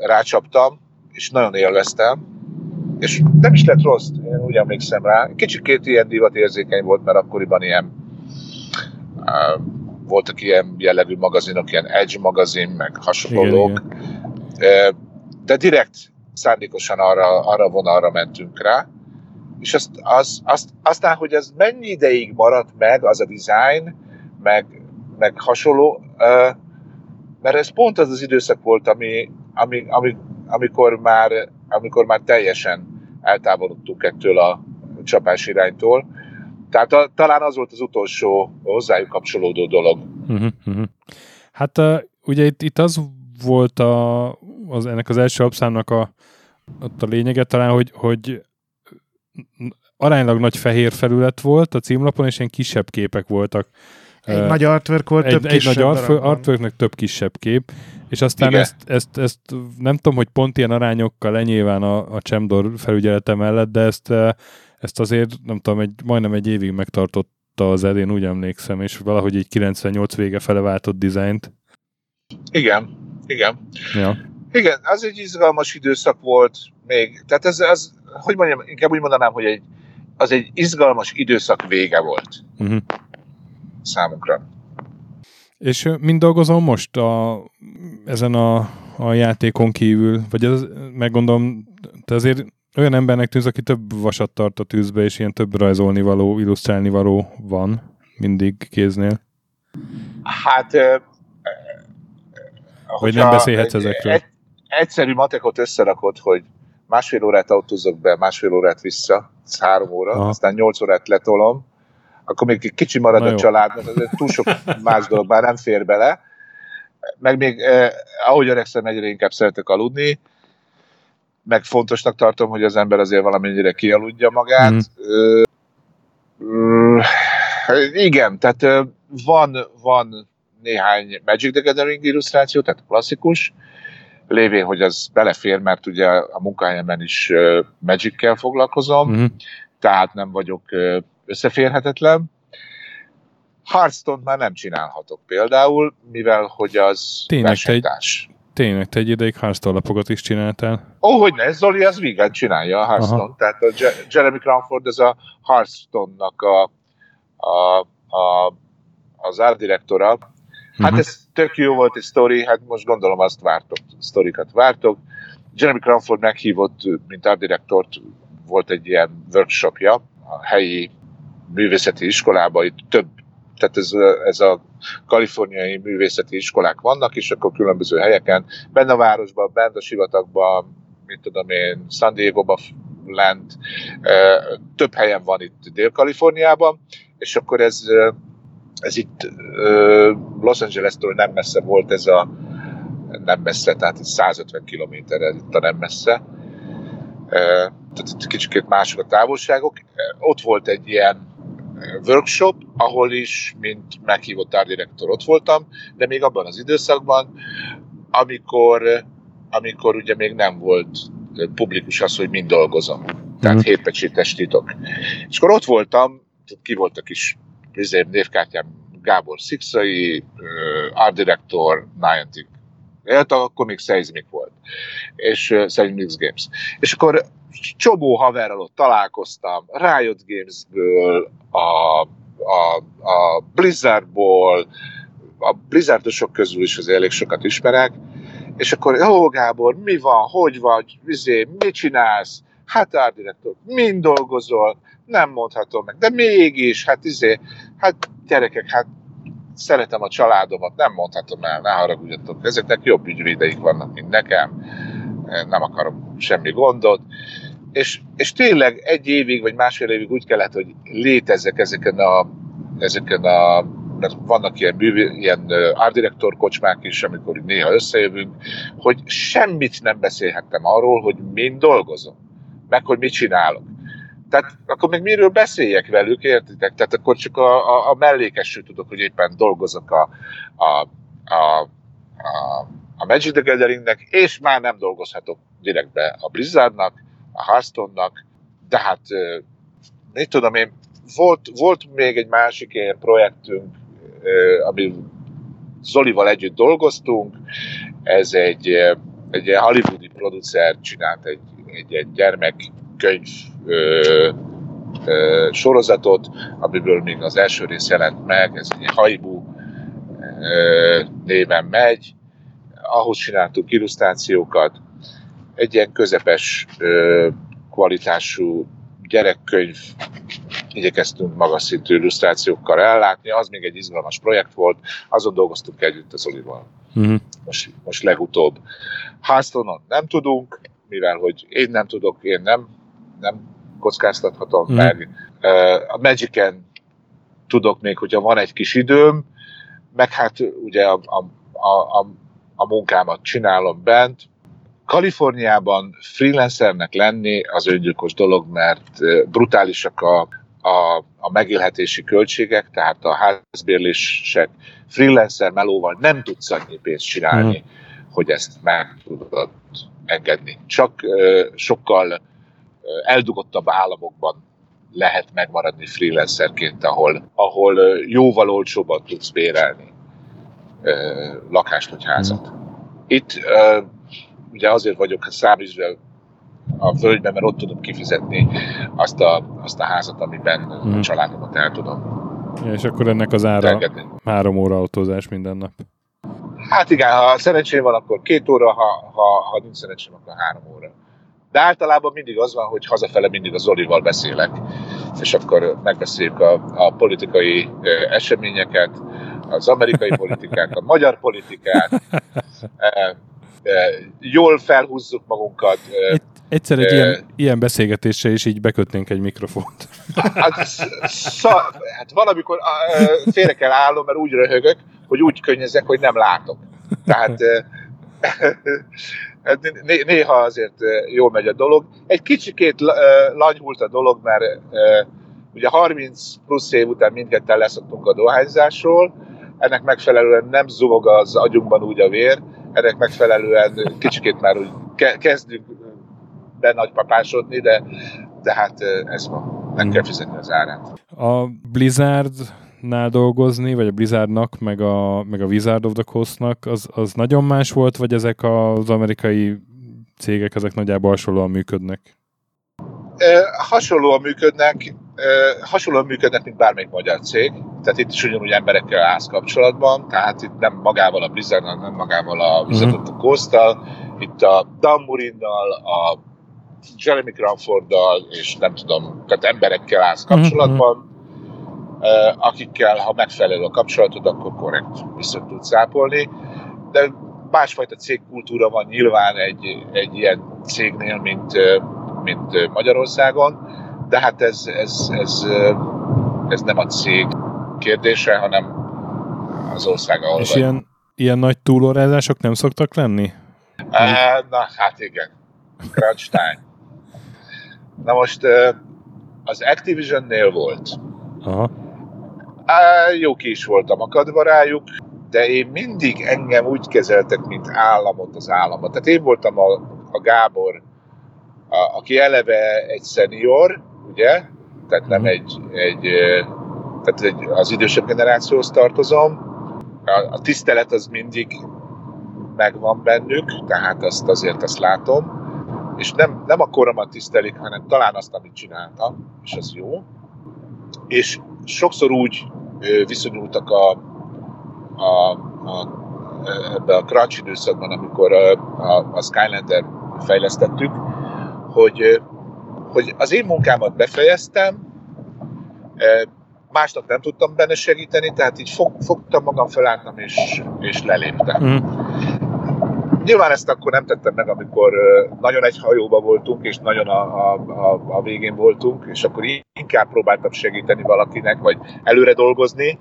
[SPEAKER 3] rácsaptam, és nagyon élveztem, és nem is lett rossz, én úgy emlékszem rá. Kicsikét ilyen divat érzékeny volt, mert akkoriban ilyen uh, voltak ilyen jellegű magazinok, ilyen Edge magazin, meg hasonlók. De direkt szándékosan arra, arra vonalra mentünk rá, és azt, az, azt, aztán, hogy ez mennyi ideig maradt meg, az a design, meg, meg hasonló, mert ez pont az az időszak volt, ami, ami, ami, amikor, már, amikor már teljesen eltávolodtunk ettől a csapás iránytól. Tehát a, talán az volt az utolsó hozzájuk kapcsolódó dolog. Uh-huh, uh-huh.
[SPEAKER 1] Hát ugye itt, itt az volt a, az, ennek az első abszámnak a, ott a lényege talán, hogy, hogy aránylag nagy fehér felület volt a címlapon, és ilyen kisebb képek voltak.
[SPEAKER 2] Egy uh, nagy artwork volt,
[SPEAKER 1] egy,
[SPEAKER 2] több
[SPEAKER 1] egy kisebb nagy artwork, artworknek több kisebb kép, és aztán ezt, ezt, ezt, nem tudom, hogy pont ilyen arányokkal lenyilván a, a Csemdor felügyelete mellett, de ezt, ezt azért, nem tudom, egy, majdnem egy évig megtartotta az én úgy emlékszem, és valahogy egy 98 vége fele váltott dizájnt.
[SPEAKER 3] Igen, igen. Ja. Igen, az egy izgalmas időszak volt még. Tehát ez, az, hogy mondjam, inkább úgy mondanám, hogy egy, az egy izgalmas időszak vége volt uh-huh. Számunkra.
[SPEAKER 1] És mind dolgozom most a, ezen a, a játékon kívül? Vagy ez, meggondolom, te azért olyan embernek tűz, aki több vasat tart a tűzbe, és ilyen több rajzolni való, illusztrálni való van mindig kéznél?
[SPEAKER 3] Hát... Eh,
[SPEAKER 1] Vagy nem beszélhetsz ezekről? Egy,
[SPEAKER 3] egyszerű matekot összerakod, hogy másfél órát autózok be, másfél órát vissza, három óra, Aha. aztán nyolc órát letolom, akkor még kicsi marad Na a jó. család, mert túl sok más dolog már nem fér bele. Meg még, eh, ahogy öregszem, egyre inkább szeretek aludni, meg fontosnak tartom, hogy az ember azért valamennyire kialudja magát. Mm. Uh, igen, tehát van, van néhány Magic the Gathering illusztráció, tehát klasszikus, lévén, hogy az belefér, mert ugye a munkahelyemen is Magic-kel foglalkozom, mm-hmm. tehát nem vagyok összeférhetetlen. Hearthstone már nem csinálhatok például, mivel hogy az
[SPEAKER 1] tényleg versenytárs. Te egy, tényleg, te egy ideig Hearthstone lapokat is csináltál.
[SPEAKER 3] Ó, oh, hogy ne, Zoli az vígan csinálja a Hearthstone. Aha. Tehát a Jeremy Cranford ez a Hearthstone-nak a, a, a, az art direktora, Hát uh-huh. ez tök jó volt egy sztori, hát most gondolom azt vártok, sztorikat vártok. Jeremy Cranford meghívott, mint art direktort, volt egy ilyen workshopja a helyi művészeti iskolába, itt több, tehát ez, ez a kaliforniai művészeti iskolák vannak, és akkor különböző helyeken, benne a városban, benne a sivatagban, mit tudom én, San Diego-ba lent, több helyen van itt Dél-Kaliforniában, és akkor ez ez itt Los Angeles-től nem messze volt ez a nem messze, tehát itt 150 kilométerre itt a nem messze. Tehát itt kicsit mások a távolságok. Ott volt egy ilyen workshop, ahol is, mint meghívott árdirektor ott voltam, de még abban az időszakban, amikor, amikor ugye még nem volt publikus az, hogy mind dolgozom. Tehát mm. hétpecsétes titok. És akkor ott voltam, ki voltak is izé, névkártyám Gábor Szikszai, Art Director, Niantic. Hát akkor még Seismic volt, és uh, Seismic Games. És akkor csomó haverral ott találkoztam, Riot Gamesből, a, a, a Blizzardból, a Blizzardosok közül is az elég sokat ismerek, és akkor, jó Gábor, mi van, hogy vagy, vizé, mit csinálsz? Hát árdirektor, mind dolgozol, nem mondhatom meg, de mégis, hát izé, hát gyerekek, hát szeretem a családomat, nem mondhatom el, ne haragudjatok, ezeknek jobb ügyvédeik vannak, mint nekem, nem akarom semmi gondot, és, és tényleg egy évig, vagy másfél évig úgy kellett, hogy létezzek ezeken a, ezeken a mert vannak ilyen, ilyen art director kocsmák is, amikor néha összejövünk, hogy semmit nem beszélhettem arról, hogy mind dolgozom, meg hogy mit csinálok. Tehát akkor még miről beszéljek velük, értitek? Tehát akkor csak a, a, a mellékesről tudok, hogy éppen dolgozok a, a, a, a, a Magic the Gatheringnek, és már nem dolgozhatok direktbe a Blizzardnak, a Hearthstone-nak, de hát mit tudom én, volt, volt még egy másik ilyen projektünk, ami Zolival együtt dolgoztunk, ez egy, egy hollywoodi producer csinált egy, egy, egy gyermekkönyv ö, ö, sorozatot, amiből még az első rész jelent meg, ez egy Haibu ö, néven megy, ahhoz csináltunk illusztrációkat, egy ilyen közepes ö, kvalitású gyerekkönyv igyekeztünk magas szintű illusztrációkkal ellátni, az még egy izgalmas projekt volt, azon dolgoztunk együtt az Olival. Uh-huh. Most, most legutóbb. Hearthstone-on nem tudunk, mivel hogy én nem tudok, én nem, nem kockáztathatom uh-huh. meg. A Magic-en tudok még, hogyha van egy kis időm, meg hát ugye a, a, a, a munkámat csinálom bent, Kaliforniában freelancernek lenni az öngyilkos dolog, mert brutálisak a, a, a megélhetési költségek, tehát a házbérlések freelancer melóval nem tudsz annyi pénzt csinálni, mm. hogy ezt meg tudod engedni. Csak uh, sokkal eldugottabb államokban lehet megmaradni freelancerként, ahol, ahol jóval olcsóbban tudsz bérelni lakást vagy házat. Mm. Itt ugye azért vagyok száműzve a völgyben, mert ott tudom kifizetni azt a, azt a házat, amiben hmm. a családomat el tudom.
[SPEAKER 1] Ja, és akkor ennek az ára elgetni. három óra autózás minden nap.
[SPEAKER 3] Hát igen, ha szerencsém van, akkor két óra, ha, ha, ha nincs szerencsém, akkor három óra. De általában mindig az van, hogy hazafele mindig az Olival beszélek, és akkor megbeszéljük a, a politikai eseményeket, az amerikai politikát, a magyar politikát, jól felhúzzuk magunkat.
[SPEAKER 1] Itt egyszer egy e, ilyen, ilyen beszélgetésre is így bekötnénk egy mikrofont.
[SPEAKER 3] Hát, szá, hát valamikor félre kell állnom, mert úgy röhögök, hogy úgy könnyezek, hogy nem látok. Tehát hát néha azért jól megy a dolog. Egy kicsikét lanyhult a dolog, mert ugye 30 plusz év után mindketten leszoktunk a dohányzásról, ennek megfelelően nem zúg az agyunkban úgy a vér, ennek megfelelően kicsikét már úgy kezdünk be nagypapásodni, de, de hát ez van, meg kell fizetni az árát.
[SPEAKER 1] A Blizzardnál dolgozni, vagy a Blizzardnak, meg a, meg a Wizard of the Coast-nak, az, az nagyon más volt, vagy ezek az amerikai cégek, ezek nagyjából hasonlóan működnek?
[SPEAKER 3] hasonlóan működnek, hasonlóan működnek, mint bármelyik magyar cég. Tehát itt is ugyanúgy emberekkel állsz kapcsolatban, tehát itt nem magával a blizzard nem magával a Blizzard uh-huh. a coast itt a Dan Murinnal, a Jeremy Crawforddal, és nem tudom, tehát emberekkel állsz mhm, kapcsolatban, uh-huh. Akikkel, ha megfelelő a kapcsolatod, akkor korrekt vissza tudsz szápolni. De másfajta cégkultúra van nyilván egy, egy ilyen cégnél, mint mint Magyarországon, de hát ez, ez, ez, ez nem a cég kérdése, hanem az ország, ahol
[SPEAKER 1] És ilyen, ilyen nagy túlórázások nem szoktak lenni?
[SPEAKER 3] E, na, hát igen. Crunch time. Na most az Activision-nél volt. Aha. E, jó ki is voltam akadva rájuk, de én mindig engem úgy kezeltek, mint államot az államot. Tehát én voltam a, a Gábor a, aki eleve egy szenior, ugye, tehát nem mhm. egy, egy tehát az idősebb generációhoz tartozom. A, a tisztelet az mindig megvan bennük, tehát azt azért azt látom. És nem, nem a koromat tisztelik, hanem talán azt, amit csináltam, és az jó. És sokszor úgy viszonyultak a, a, a, ebbe a crunch időszakban, amikor a, a, a Skylander fejlesztettük, hogy, hogy az én munkámat befejeztem, másnak nem tudtam benne segíteni, tehát így fog, fogtam magam, felálltam és, és leléptem. Mm. Nyilván ezt akkor nem tettem meg, amikor nagyon egy hajóba voltunk, és nagyon a, a, a, a végén voltunk, és akkor inkább próbáltam segíteni valakinek, vagy előre dolgozni,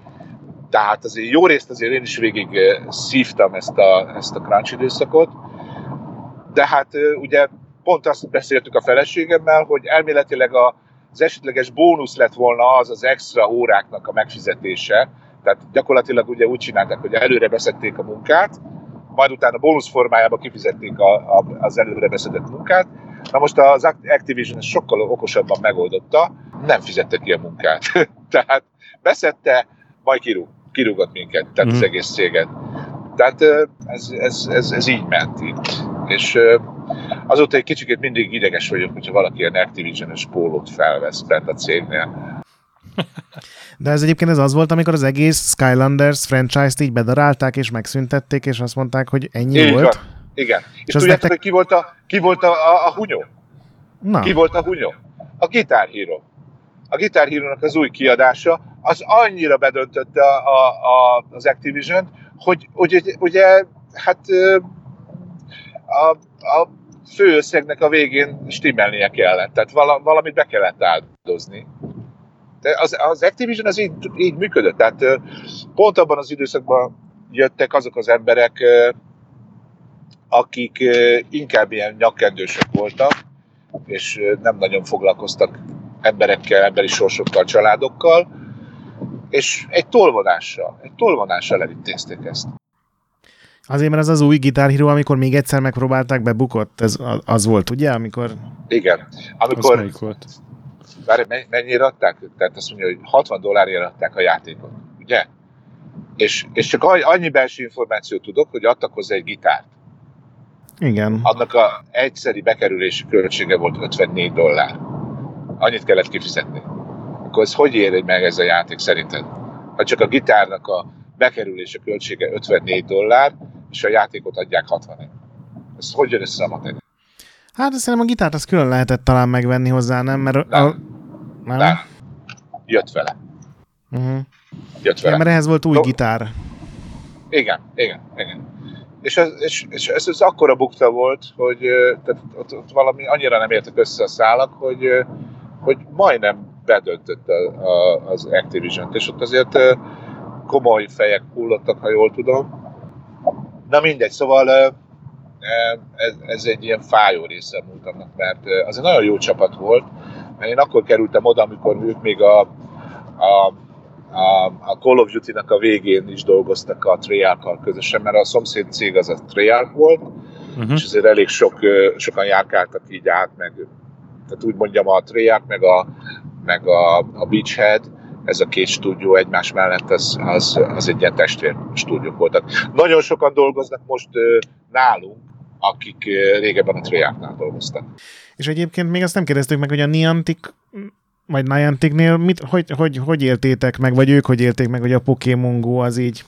[SPEAKER 3] tehát azért jó részt azért én is végig szívtam ezt a, ezt a crunch időszakot, de hát ugye pont azt beszéltük a feleségemmel, hogy elméletileg a, az esetleges bónusz lett volna az az extra óráknak a megfizetése, tehát gyakorlatilag ugye úgy csinálták, hogy előre beszették a munkát, majd utána bónusz formájában kifizették a, a, az előre beszedett munkát. Na most az Activision sokkal okosabban megoldotta, nem fizette ki a munkát. tehát beszette, majd kirúg, kirúgott minket, tehát mm. az mhm. egész céget. Tehát ez, ez, ez, ez így ment itt. És azóta egy kicsit mindig ideges vagyok, hogyha valaki ilyen Activision-es pólót felvesz bent a cégnél.
[SPEAKER 2] De ez egyébként ez az volt, amikor az egész Skylanders franchise-t így bedarálták és megszüntették, és azt mondták, hogy ennyi Így volt. Van.
[SPEAKER 3] Igen. És, és tudjátok, nektek... hogy ki volt a, ki volt a, a, a hunyó? Na. Ki volt a hunyó? A Guitar Hero. A hero az új kiadása, az annyira bedöntötte a, a, a, az Activision, hogy ugye, ugye hát a, a főösszegnek a végén stimmelnie kellett, tehát valamit be kellett áldozni. Az, az Activision az így, így működött, tehát pont abban az időszakban jöttek azok az emberek, akik inkább ilyen nyakkendősök voltak, és nem nagyon foglalkoztak emberekkel, emberi sorsokkal, családokkal, és egy tolvonással, egy tolvonással elintézték ezt.
[SPEAKER 2] Azért, mert az az új gitárhíró, amikor még egyszer megpróbálták, bebukott, ez az volt, ugye? Amikor...
[SPEAKER 3] Igen. Amikor... Az volt? Várj, mennyire adták? Tehát azt mondja, hogy 60 dollárért adták a játékot, ugye? És, és csak annyi belső információt tudok, hogy adtak hozzá egy gitárt.
[SPEAKER 2] Igen.
[SPEAKER 3] Annak a egyszeri bekerülési költsége volt 54 dollár. Annyit kellett kifizetni. Akkor ez hogy ér meg ez a játék szerinted? Ha csak a gitárnak a bekerülési költsége 54 dollár, és a játékot adják 60 Ez hogy jön össze a matek?
[SPEAKER 2] Hát szerintem a gitárt az külön lehetett talán megvenni hozzá, nem? Mert
[SPEAKER 3] nem. A... nem? nem. Jött vele.
[SPEAKER 2] Uh-huh. Jött vele. Ja, mert ehhez volt új no. gitár.
[SPEAKER 3] Igen, igen, igen. És ez, és, és ez, ez akkora bukta volt, hogy tehát ott, ott valami annyira nem értek össze a szálak, hogy, hogy majdnem bedöntött a, a, az Activision-t, és ott azért komoly fejek hullottak, ha jól tudom. Na mindegy, szóval ez, ez egy ilyen fájó része múlt annak, mert az egy nagyon jó csapat volt, mert én akkor kerültem oda, amikor ők még a, a, a, a Call of Duty-nak a végén is dolgoztak a treyarch közösen, mert a szomszéd cég az a Treyarch volt, uh-huh. és azért elég sok, sokan járkáltak így át, meg tehát úgy mondjam a Treyarch, meg a, meg a, a Beachhead, ez a két stúdió egymás mellett, az, az, az egy ilyen testvér stúdiók voltak. Nagyon sokan dolgoznak most nálunk, akik régebben a Treyarchnál dolgoztak.
[SPEAKER 2] És egyébként még azt nem kérdeztük meg, hogy a Niantic vagy Nianticnél mit, hogy, hogy, hogy éltétek meg, vagy ők hogy élték meg, hogy a Pokémon Go az így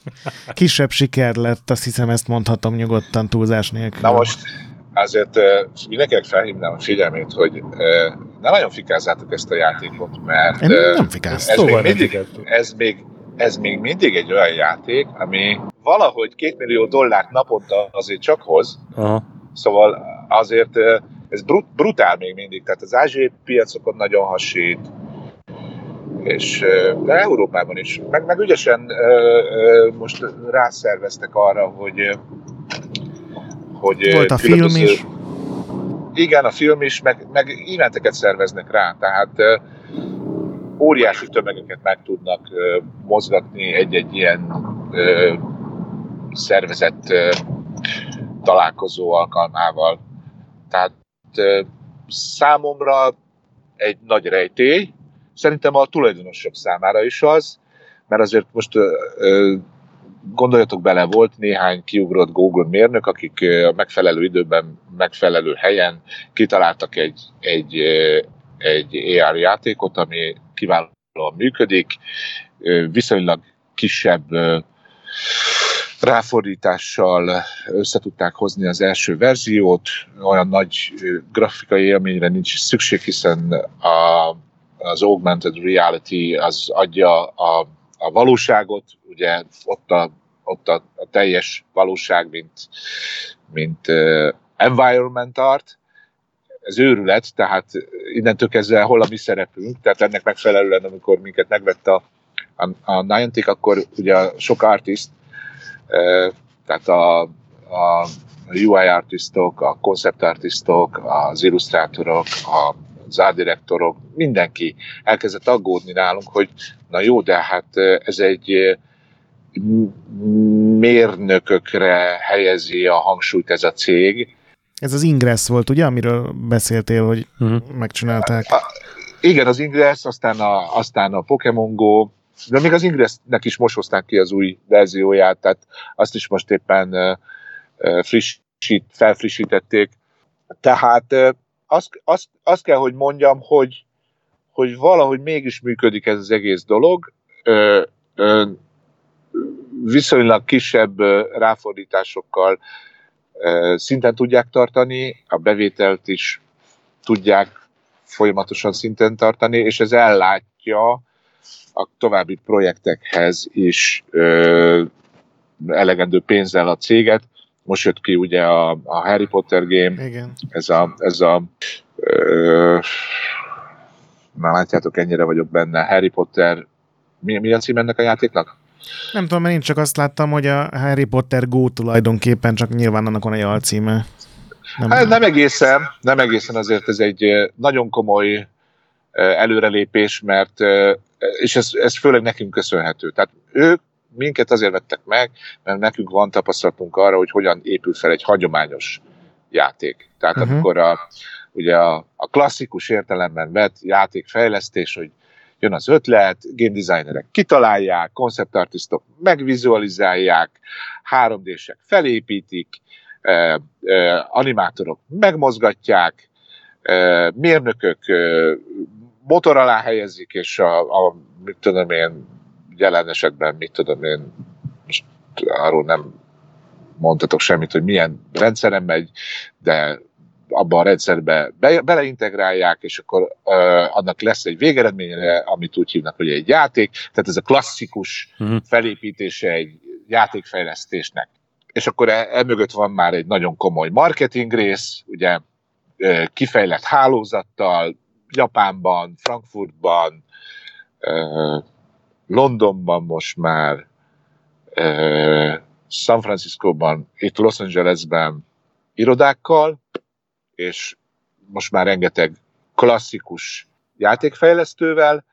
[SPEAKER 2] kisebb siker lett, azt hiszem ezt mondhatom nyugodtan túlzás nélkül.
[SPEAKER 3] Na most azért mindenkinek felhívnám a figyelmét, hogy ne nagyon fikázzátok ezt a játékot, mert
[SPEAKER 2] Én nem fikáztam.
[SPEAKER 3] Ez, még mindig, ez, még, ez még mindig egy olyan játék, ami valahogy két millió dollárt naponta azért csak hoz. Aha. Szóval azért ez brut, brutál még mindig. Tehát az ázsiai piacokon nagyon hasít, és de Európában is. Meg, meg ügyesen most rászerveztek arra, hogy hogy
[SPEAKER 2] Volt a film is.
[SPEAKER 3] Igen, a film is, meg, meg eventeket szerveznek rá, tehát óriási tömegeket meg tudnak mozgatni egy-egy ilyen szervezett találkozó alkalmával. Tehát számomra egy nagy rejtély, szerintem a tulajdonosok számára is az, mert azért most gondoljatok bele, volt néhány kiugrott Google mérnök, akik a megfelelő időben, megfelelő helyen kitaláltak egy, egy, egy AR játékot, ami kiválóan működik, viszonylag kisebb ráfordítással összetudták hozni az első verziót, olyan nagy grafikai élményre nincs szükség, hiszen a, az augmented reality az adja a, a valóságot, ugye ott a, ott a, a teljes valóság, mint, mint uh, environment art, ez őrület, tehát innentől kezdve hol a mi szerepünk, tehát ennek megfelelően, amikor minket megvette a, a, a Niantic, akkor ugye sok artist tehát a, a UI artistok, a concept artistok, az illusztrátorok, az art direktorok, mindenki elkezdett aggódni nálunk, hogy na jó, de hát ez egy mérnökökre helyezi a hangsúlyt ez a cég.
[SPEAKER 2] Ez az Ingress volt, ugye, amiről beszéltél, hogy uh-huh. megcsinálták? A,
[SPEAKER 3] igen, az Ingress, aztán a, aztán a Pokémon Go, de még az Ingressnek is most hozták ki az új verzióját, tehát azt is most éppen frissít, felfrissítették. Tehát azt, azt, azt kell, hogy mondjam, hogy, hogy valahogy mégis működik ez az egész dolog. Ö, ö, viszonylag kisebb ráfordításokkal ö, szinten tudják tartani, a bevételt is tudják folyamatosan szinten tartani, és ez ellátja a további projektekhez is ö, elegendő pénzzel a céget. Most jött ki ugye a, a Harry Potter game,
[SPEAKER 2] Igen.
[SPEAKER 3] ez a, ez a ö, már látjátok, ennyire vagyok benne. Harry Potter, mi, mi a cím ennek a játéknak?
[SPEAKER 2] Nem tudom, mert én csak azt láttam, hogy a Harry Potter Go tulajdonképpen csak nyilván annak van egy alcíme.
[SPEAKER 3] Nem, hát, nem egészen, nem egészen azért ez egy nagyon komoly előrelépés, mert és ez, ez főleg nekünk köszönhető. Tehát ők minket azért vettek meg, mert nekünk van tapasztalatunk arra, hogy hogyan épül fel egy hagyományos játék. Tehát uh-huh. amikor a, ugye a, a klasszikus értelemben vett játékfejlesztés, hogy jön az ötlet, game designerek kitalálják, konceptartistok megvizualizálják, 3D-sek felépítik, eh, eh, animátorok megmozgatják, eh, mérnökök motor alá helyezik, és a, a mit tudom én, jelen esetben, mit tudom én, most arról nem mondhatok semmit, hogy milyen rendszeren megy, de abban a rendszerbe be, beleintegrálják, és akkor uh, annak lesz egy végeredménye, amit úgy hívnak, hogy egy játék. Tehát ez a klasszikus uh-huh. felépítése egy játékfejlesztésnek. És akkor e, emögött van már egy nagyon komoly marketing rész, ugye kifejlett hálózattal, Japánban, Frankfurtban, Londonban most már, San Franciscóban, itt Los Angelesben irodákkal, és most már rengeteg klasszikus játékfejlesztővel,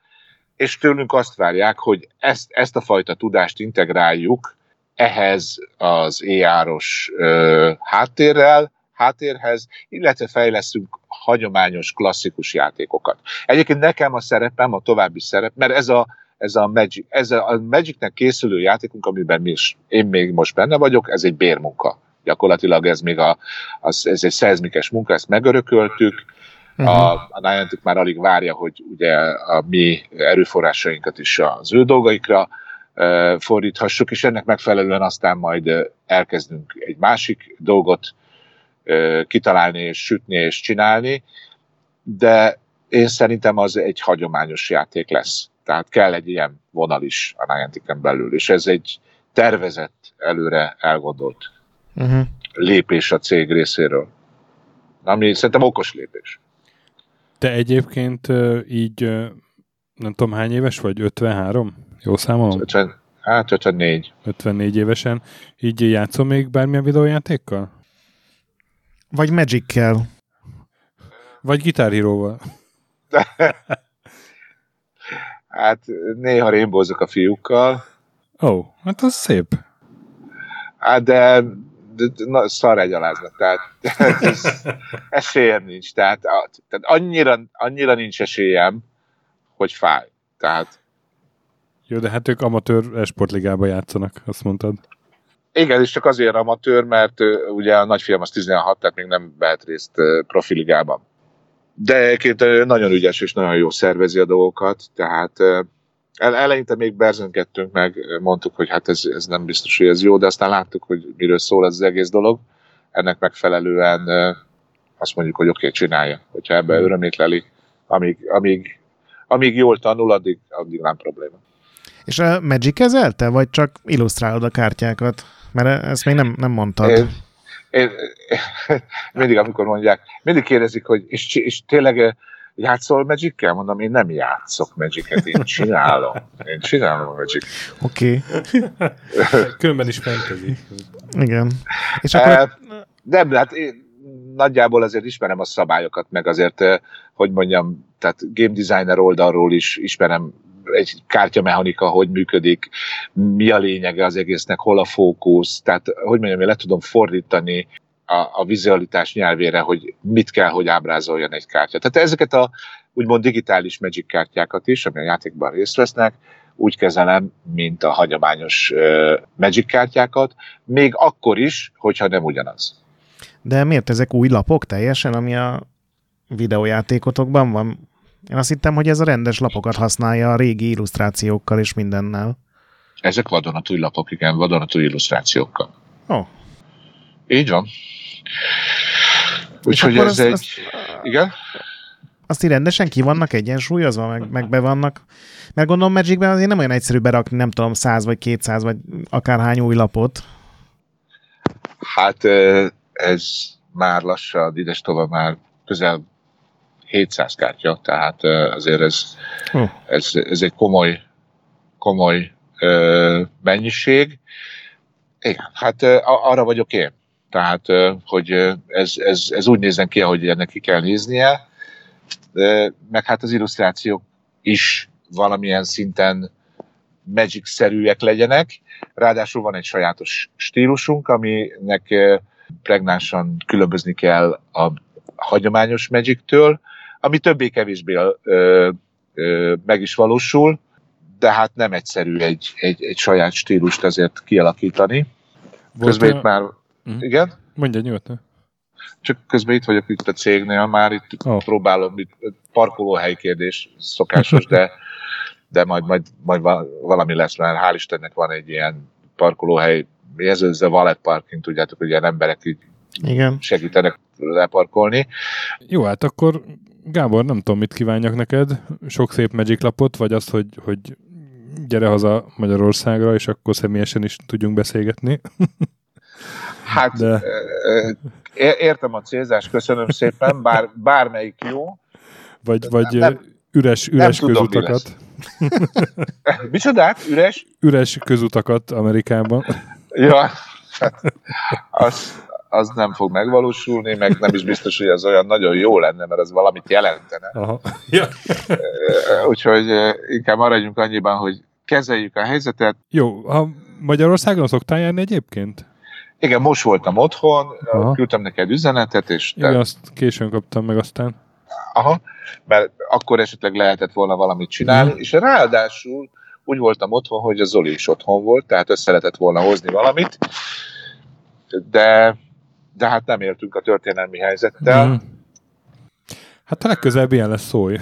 [SPEAKER 3] és tőlünk azt várják, hogy ezt, ezt a fajta tudást integráljuk ehhez az ER-os háttérrel, háttérhez, illetve fejleszünk hagyományos, klasszikus játékokat. Egyébként nekem a szerepem, a további szerep, mert ez a, ez a Magic, ez a, Magicnek készülő játékunk, amiben mi is, én még most benne vagyok, ez egy bérmunka. Gyakorlatilag ez még a, az, ez egy szezmikes munka, ezt megörököltük, Uh-huh. A, a Niantic már alig várja, hogy ugye a mi erőforrásainkat is az ő dolgaikra uh, fordíthassuk, és ennek megfelelően aztán majd uh, elkezdünk egy másik dolgot kitalálni, és sütni, és csinálni, de én szerintem az egy hagyományos játék lesz. Tehát kell egy ilyen vonal is a niantic belül, és ez egy tervezett, előre elgondolt uh-huh. lépés a cég részéről. Ami szerintem okos lépés.
[SPEAKER 1] Te egyébként így, nem tudom hány éves vagy, 53? Jó számolom?
[SPEAKER 3] 50, hát 54.
[SPEAKER 1] 54 évesen. Így játszom még bármilyen videójátékkal?
[SPEAKER 2] Vagy Magic-kel.
[SPEAKER 1] Vagy gitárhíróval.
[SPEAKER 3] hát néha rémbózok a fiúkkal.
[SPEAKER 1] Ó, oh, hát az szép.
[SPEAKER 3] Hát de, de na, szar egy alázat, tehát ez, esélyem nincs, tehát, tehát annyira, annyira nincs esélyem, hogy fáj. Tehát...
[SPEAKER 1] Jó, de hát ők amatőr esportligában játszanak, azt mondtad.
[SPEAKER 3] Igen, és csak azért amatőr, mert ugye a nagyfiam az 16, tehát még nem vehet részt profiligában. De egyébként nagyon ügyes és nagyon jó szervezi a dolgokat, tehát eleinte még berzönkedtünk meg, mondtuk, hogy hát ez, ez nem biztos, hogy ez jó, de aztán láttuk, hogy miről szól ez az egész dolog. Ennek megfelelően azt mondjuk, hogy oké, okay, csinálja. Hogyha ebbe hmm. örömét leli, amíg, amíg, amíg jól tanul, addig, addig nem probléma.
[SPEAKER 2] És a Magic kezelte, vagy csak illusztrálod a kártyákat? Mert ezt még nem, nem mondtad.
[SPEAKER 3] Én, én, mindig, amikor mondják, mindig kérdezik, hogy és, és tényleg játszol magic Mondom, én nem játszok magic én csinálom. Én csinálom a Magic.
[SPEAKER 2] Oké.
[SPEAKER 1] Okay. Különben is fantasy.
[SPEAKER 2] Igen.
[SPEAKER 3] És akkor... Uh, nem, hát én nagyjából azért ismerem a szabályokat, meg azért, hogy mondjam, tehát game designer oldalról is ismerem egy kártyamechanika hogy működik, mi a lényege az egésznek, hol a fókusz, tehát hogy mondjam, én le tudom fordítani a, a vizualitás nyelvére, hogy mit kell, hogy ábrázoljon egy kártya. Tehát ezeket a úgymond digitális Magic kártyákat is, ami a játékban részt vesznek, úgy kezelem, mint a hagyományos uh, Magic kártyákat, még akkor is, hogyha nem ugyanaz.
[SPEAKER 2] De miért ezek új lapok teljesen, ami a videójátékotokban van? Én azt hittem, hogy ez a rendes lapokat használja a régi illusztrációkkal és mindennel.
[SPEAKER 3] Ezek vadonatúj lapok, igen, vadonatúj illusztrációkkal.
[SPEAKER 2] Ó. Oh.
[SPEAKER 3] Így van. Úgyhogy ez azt, egy... Azt, igen?
[SPEAKER 2] Azt így rendesen ki vannak egyensúlyozva, meg, meg be vannak. Mert gondolom Magicben azért nem olyan egyszerű berakni, nem tudom, 100 vagy 200 vagy akárhány új lapot.
[SPEAKER 3] Hát ez már lassan, ides tovább már közel 700 kártya, tehát azért ez, ez, ez egy komoly, komoly mennyiség. Igen, hát arra vagyok én. Tehát, hogy ez, ez, ez úgy nézzen ki, ahogy ennek ki kell néznie, meg hát az illusztrációk is valamilyen szinten Magic-szerűek legyenek. Ráadásul van egy sajátos stílusunk, aminek pregnánsan különbözni kell a hagyományos Magic-től, ami többé-kevésbé meg is valósul, de hát nem egyszerű egy, egy, egy saját stílust ezért kialakítani. Volt közben a... itt már... Uh-huh. Igen?
[SPEAKER 1] Mondja nyugodtan.
[SPEAKER 3] Csak közben itt vagyok itt a cégnél, már itt oh. próbálom, itt parkolóhely kérdés szokásos, de, de majd, majd, majd valami lesz, mert hál' Istennek van egy ilyen parkolóhely, ez a Valet Parking, tudjátok, hogy ilyen emberek így Igen. segítenek leparkolni.
[SPEAKER 1] Jó, hát akkor Gábor, nem tudom, mit kívánjak neked. Sok szép Magic lapot, vagy azt, hogy, hogy gyere haza Magyarországra, és akkor személyesen is tudjunk beszélgetni.
[SPEAKER 3] Hát De... értem a célzást, köszönöm szépen, bár, bármelyik jó.
[SPEAKER 1] Vagy, vagy nem, üres, üres nem közutakat.
[SPEAKER 3] Tudom, Micsodát? Üres?
[SPEAKER 1] Üres közutakat Amerikában.
[SPEAKER 3] Ja, hát az, az nem fog megvalósulni, meg nem is biztos, hogy ez olyan nagyon jó lenne, mert az valamit jelentene. Aha. Ja. Úgyhogy inkább maradjunk annyiban, hogy kezeljük a helyzetet.
[SPEAKER 1] Jó, ha Magyarországon szoktál járni egyébként?
[SPEAKER 3] Igen, most voltam otthon, Aha. küldtem neked üzenetet, és...
[SPEAKER 1] Te... Igen, azt későn kaptam meg aztán.
[SPEAKER 3] Aha, mert akkor esetleg lehetett volna valamit csinálni, mm. és ráadásul úgy voltam otthon, hogy a Zoli is otthon volt, tehát össze lehetett volna hozni valamit, de, de hát nem éltünk a történelmi helyzettel. Mm.
[SPEAKER 1] Hát a legközelebb ilyen lesz szólj.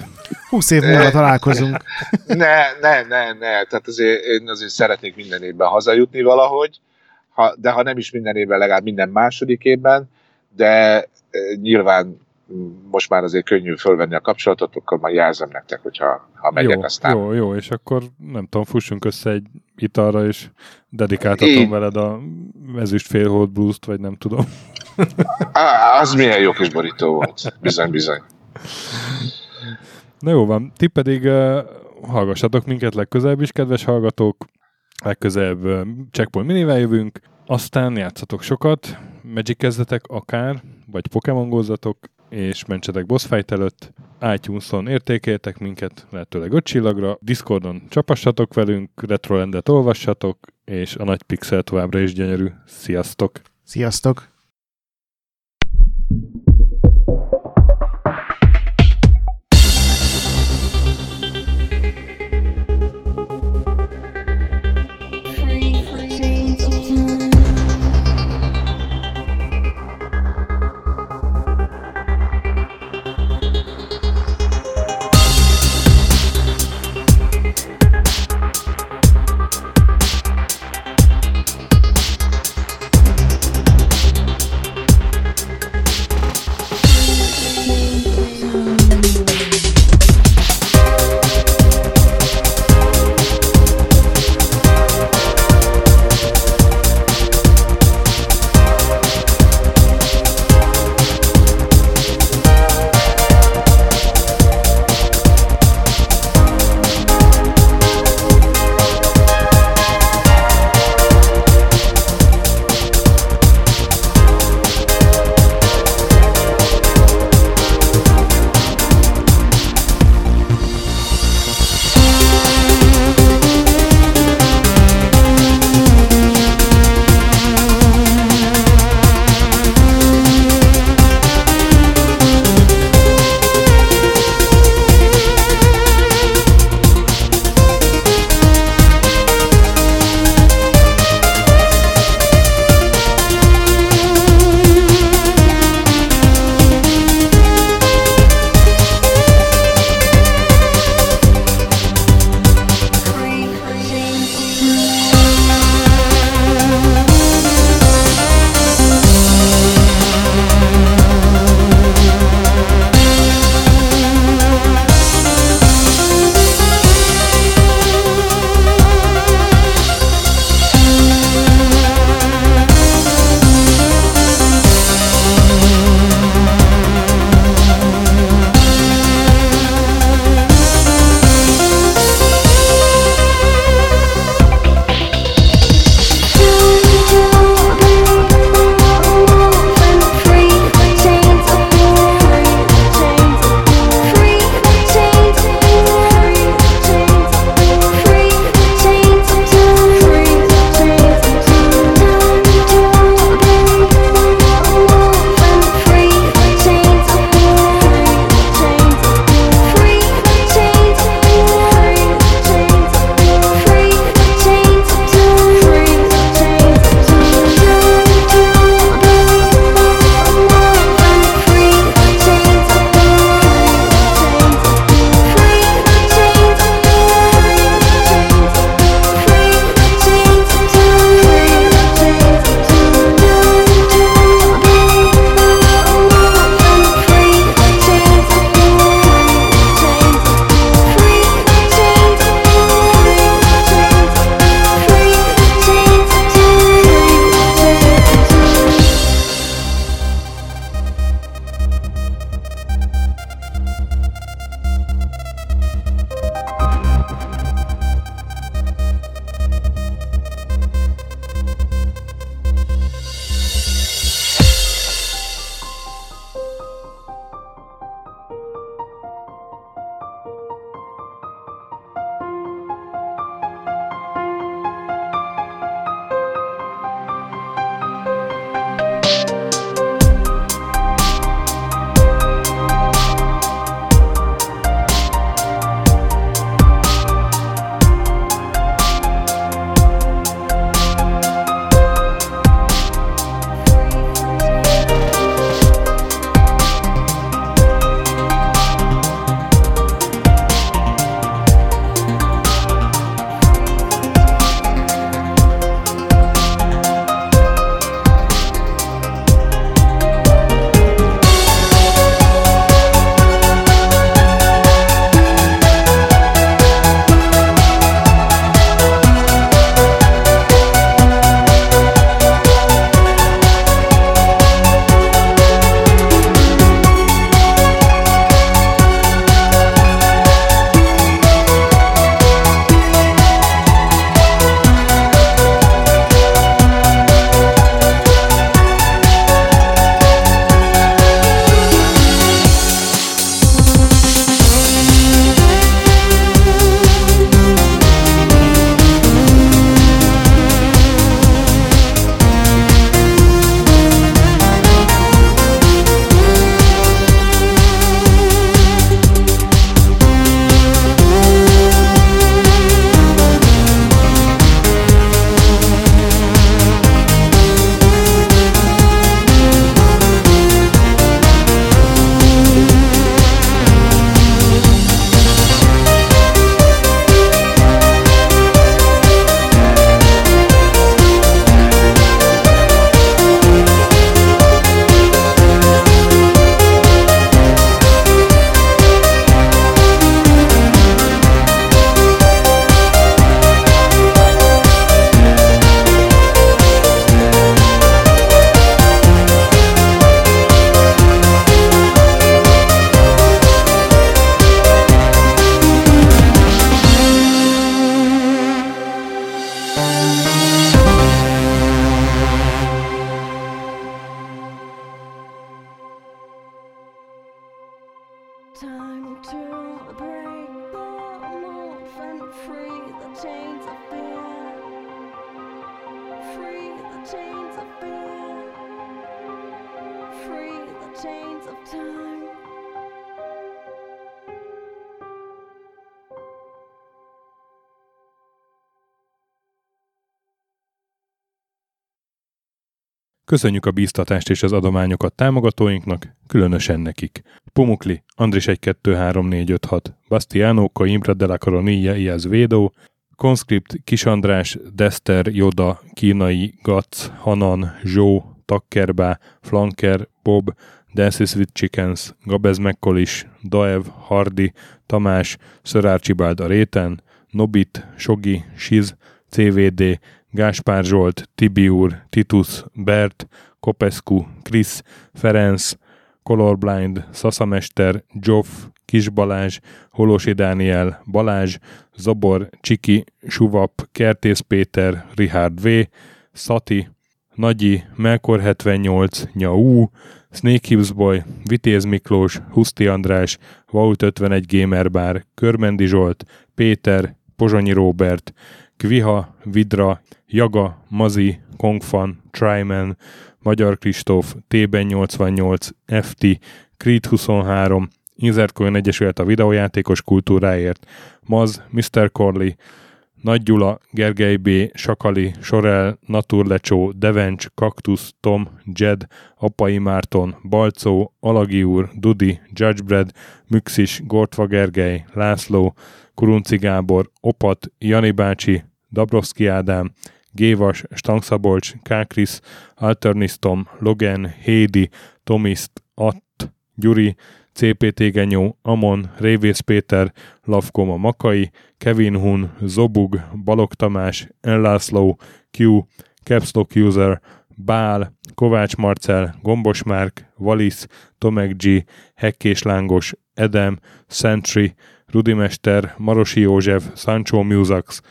[SPEAKER 2] 20 év múlva találkozunk.
[SPEAKER 3] Ne, ne, ne, ne. Tehát azért én azért szeretnék minden évben hazajutni valahogy, ha, de ha nem is minden évben, legalább minden második évben, de e, nyilván most már azért könnyű fölvenni a kapcsolatot, akkor majd jelzem nektek, hogyha ha megyek
[SPEAKER 1] jó,
[SPEAKER 3] aztán.
[SPEAKER 1] Jó, jó, és akkor nem tudom, fussunk össze egy italra, és dedikáltatom Én... veled a mezüst félhold blues-t, vagy nem tudom.
[SPEAKER 3] Á, az milyen jó kis borító volt. Bizony, bizony.
[SPEAKER 1] Na jó van, ti pedig uh, hallgassatok minket legközelebb is, kedves hallgatók. Legközelebb Checkpoint minivel jövünk, aztán játszatok sokat, Magic kezdetek akár, vagy Pokémon és mentsetek boss fight előtt. iTunes-on értékeltek minket, lehetőleg 5 csillagra, Discordon csapassatok velünk, Retrolandet olvassatok, és a nagy pixel továbbra is gyönyörű. Sziasztok!
[SPEAKER 2] Sziasztok!
[SPEAKER 1] Köszönjük a bíztatást és az adományokat támogatóinknak, különösen nekik. Pumukli, Andris 1 2 3 4 5 6, Bastiano, Coimbra de la Coronilla, Iaz Védó, Conscript, Kisandrás, Dester, Joda, Kínai, Gac, Hanan, Zsó, Takkerbá, Flanker, Bob, Dances with Chickens, Gabez Mekkolis, Daev, Hardi, Tamás, Szörárcsibáld a réten, Nobit, Sogi, Siz, CVD, Gáspár Zsolt, Tibiur, Titus, Bert, Kopescu, Krisz, Ferenc, Colorblind, Szaszamester, Joff, Kis Balázs, Holosi Dániel, Balázs, Zabor, Csiki, Suvap, Kertész Péter, Richard V, Szati, Nagyi, Melkor 78, Nyau, Snake Hughes Boy, Vitéz Miklós, Huszti András, Vault 51 Gamer Bar, Körmendi Zsolt, Péter, Pozsonyi Robert, Kviha, Vidra, Jaga, Mazi, Kongfan, Tryman, Magyar Kristóf, T-ben 88, FT, Creed 23, Inzertcoin Egyesület a videójátékos kultúráért, Maz, Mr. Corley, Nagy Gyula, Gergely B., Sakali, Sorel, Naturlecsó, Devencs, Kaktusz, Tom, Jed, Apai Márton, Balcó, Alagi úr, Dudi, Judgebred, Müxis, Gortva Gergely, László, Kurunci Gábor, Opat, Jani bácsi, Dabrowski Ádám, Gévas, Stangszabolcs, Kákris, Alternisztom, Logan, Hédi, Tomiszt, Att, Gyuri, CPT Genyó, Amon, Révész Péter, Lavkoma Makai, Kevin Hun, Zobug, Balog Tamás, Enlászló, Q, Capstock User, Bál, Kovács Marcel, Gombos Márk, Valisz, Tomek G, Hekkés Lángos, Edem, Sentry, Rudimester, Marosi József, Sancho Musax,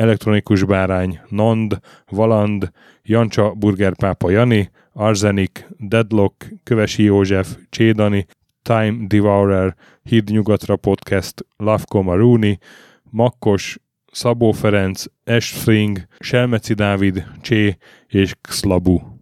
[SPEAKER 1] Elektronikus Bárány, Nand, Valand, Jancsa Burgerpápa Jani, Arzenik, Deadlock, Kövesi József, Csédani, Time Devourer, Híd Nyugatra Podcast, Lavko Maruni, Makkos, Szabó Ferenc, Esfring, Selmeci Dávid, Csé és Xlabu.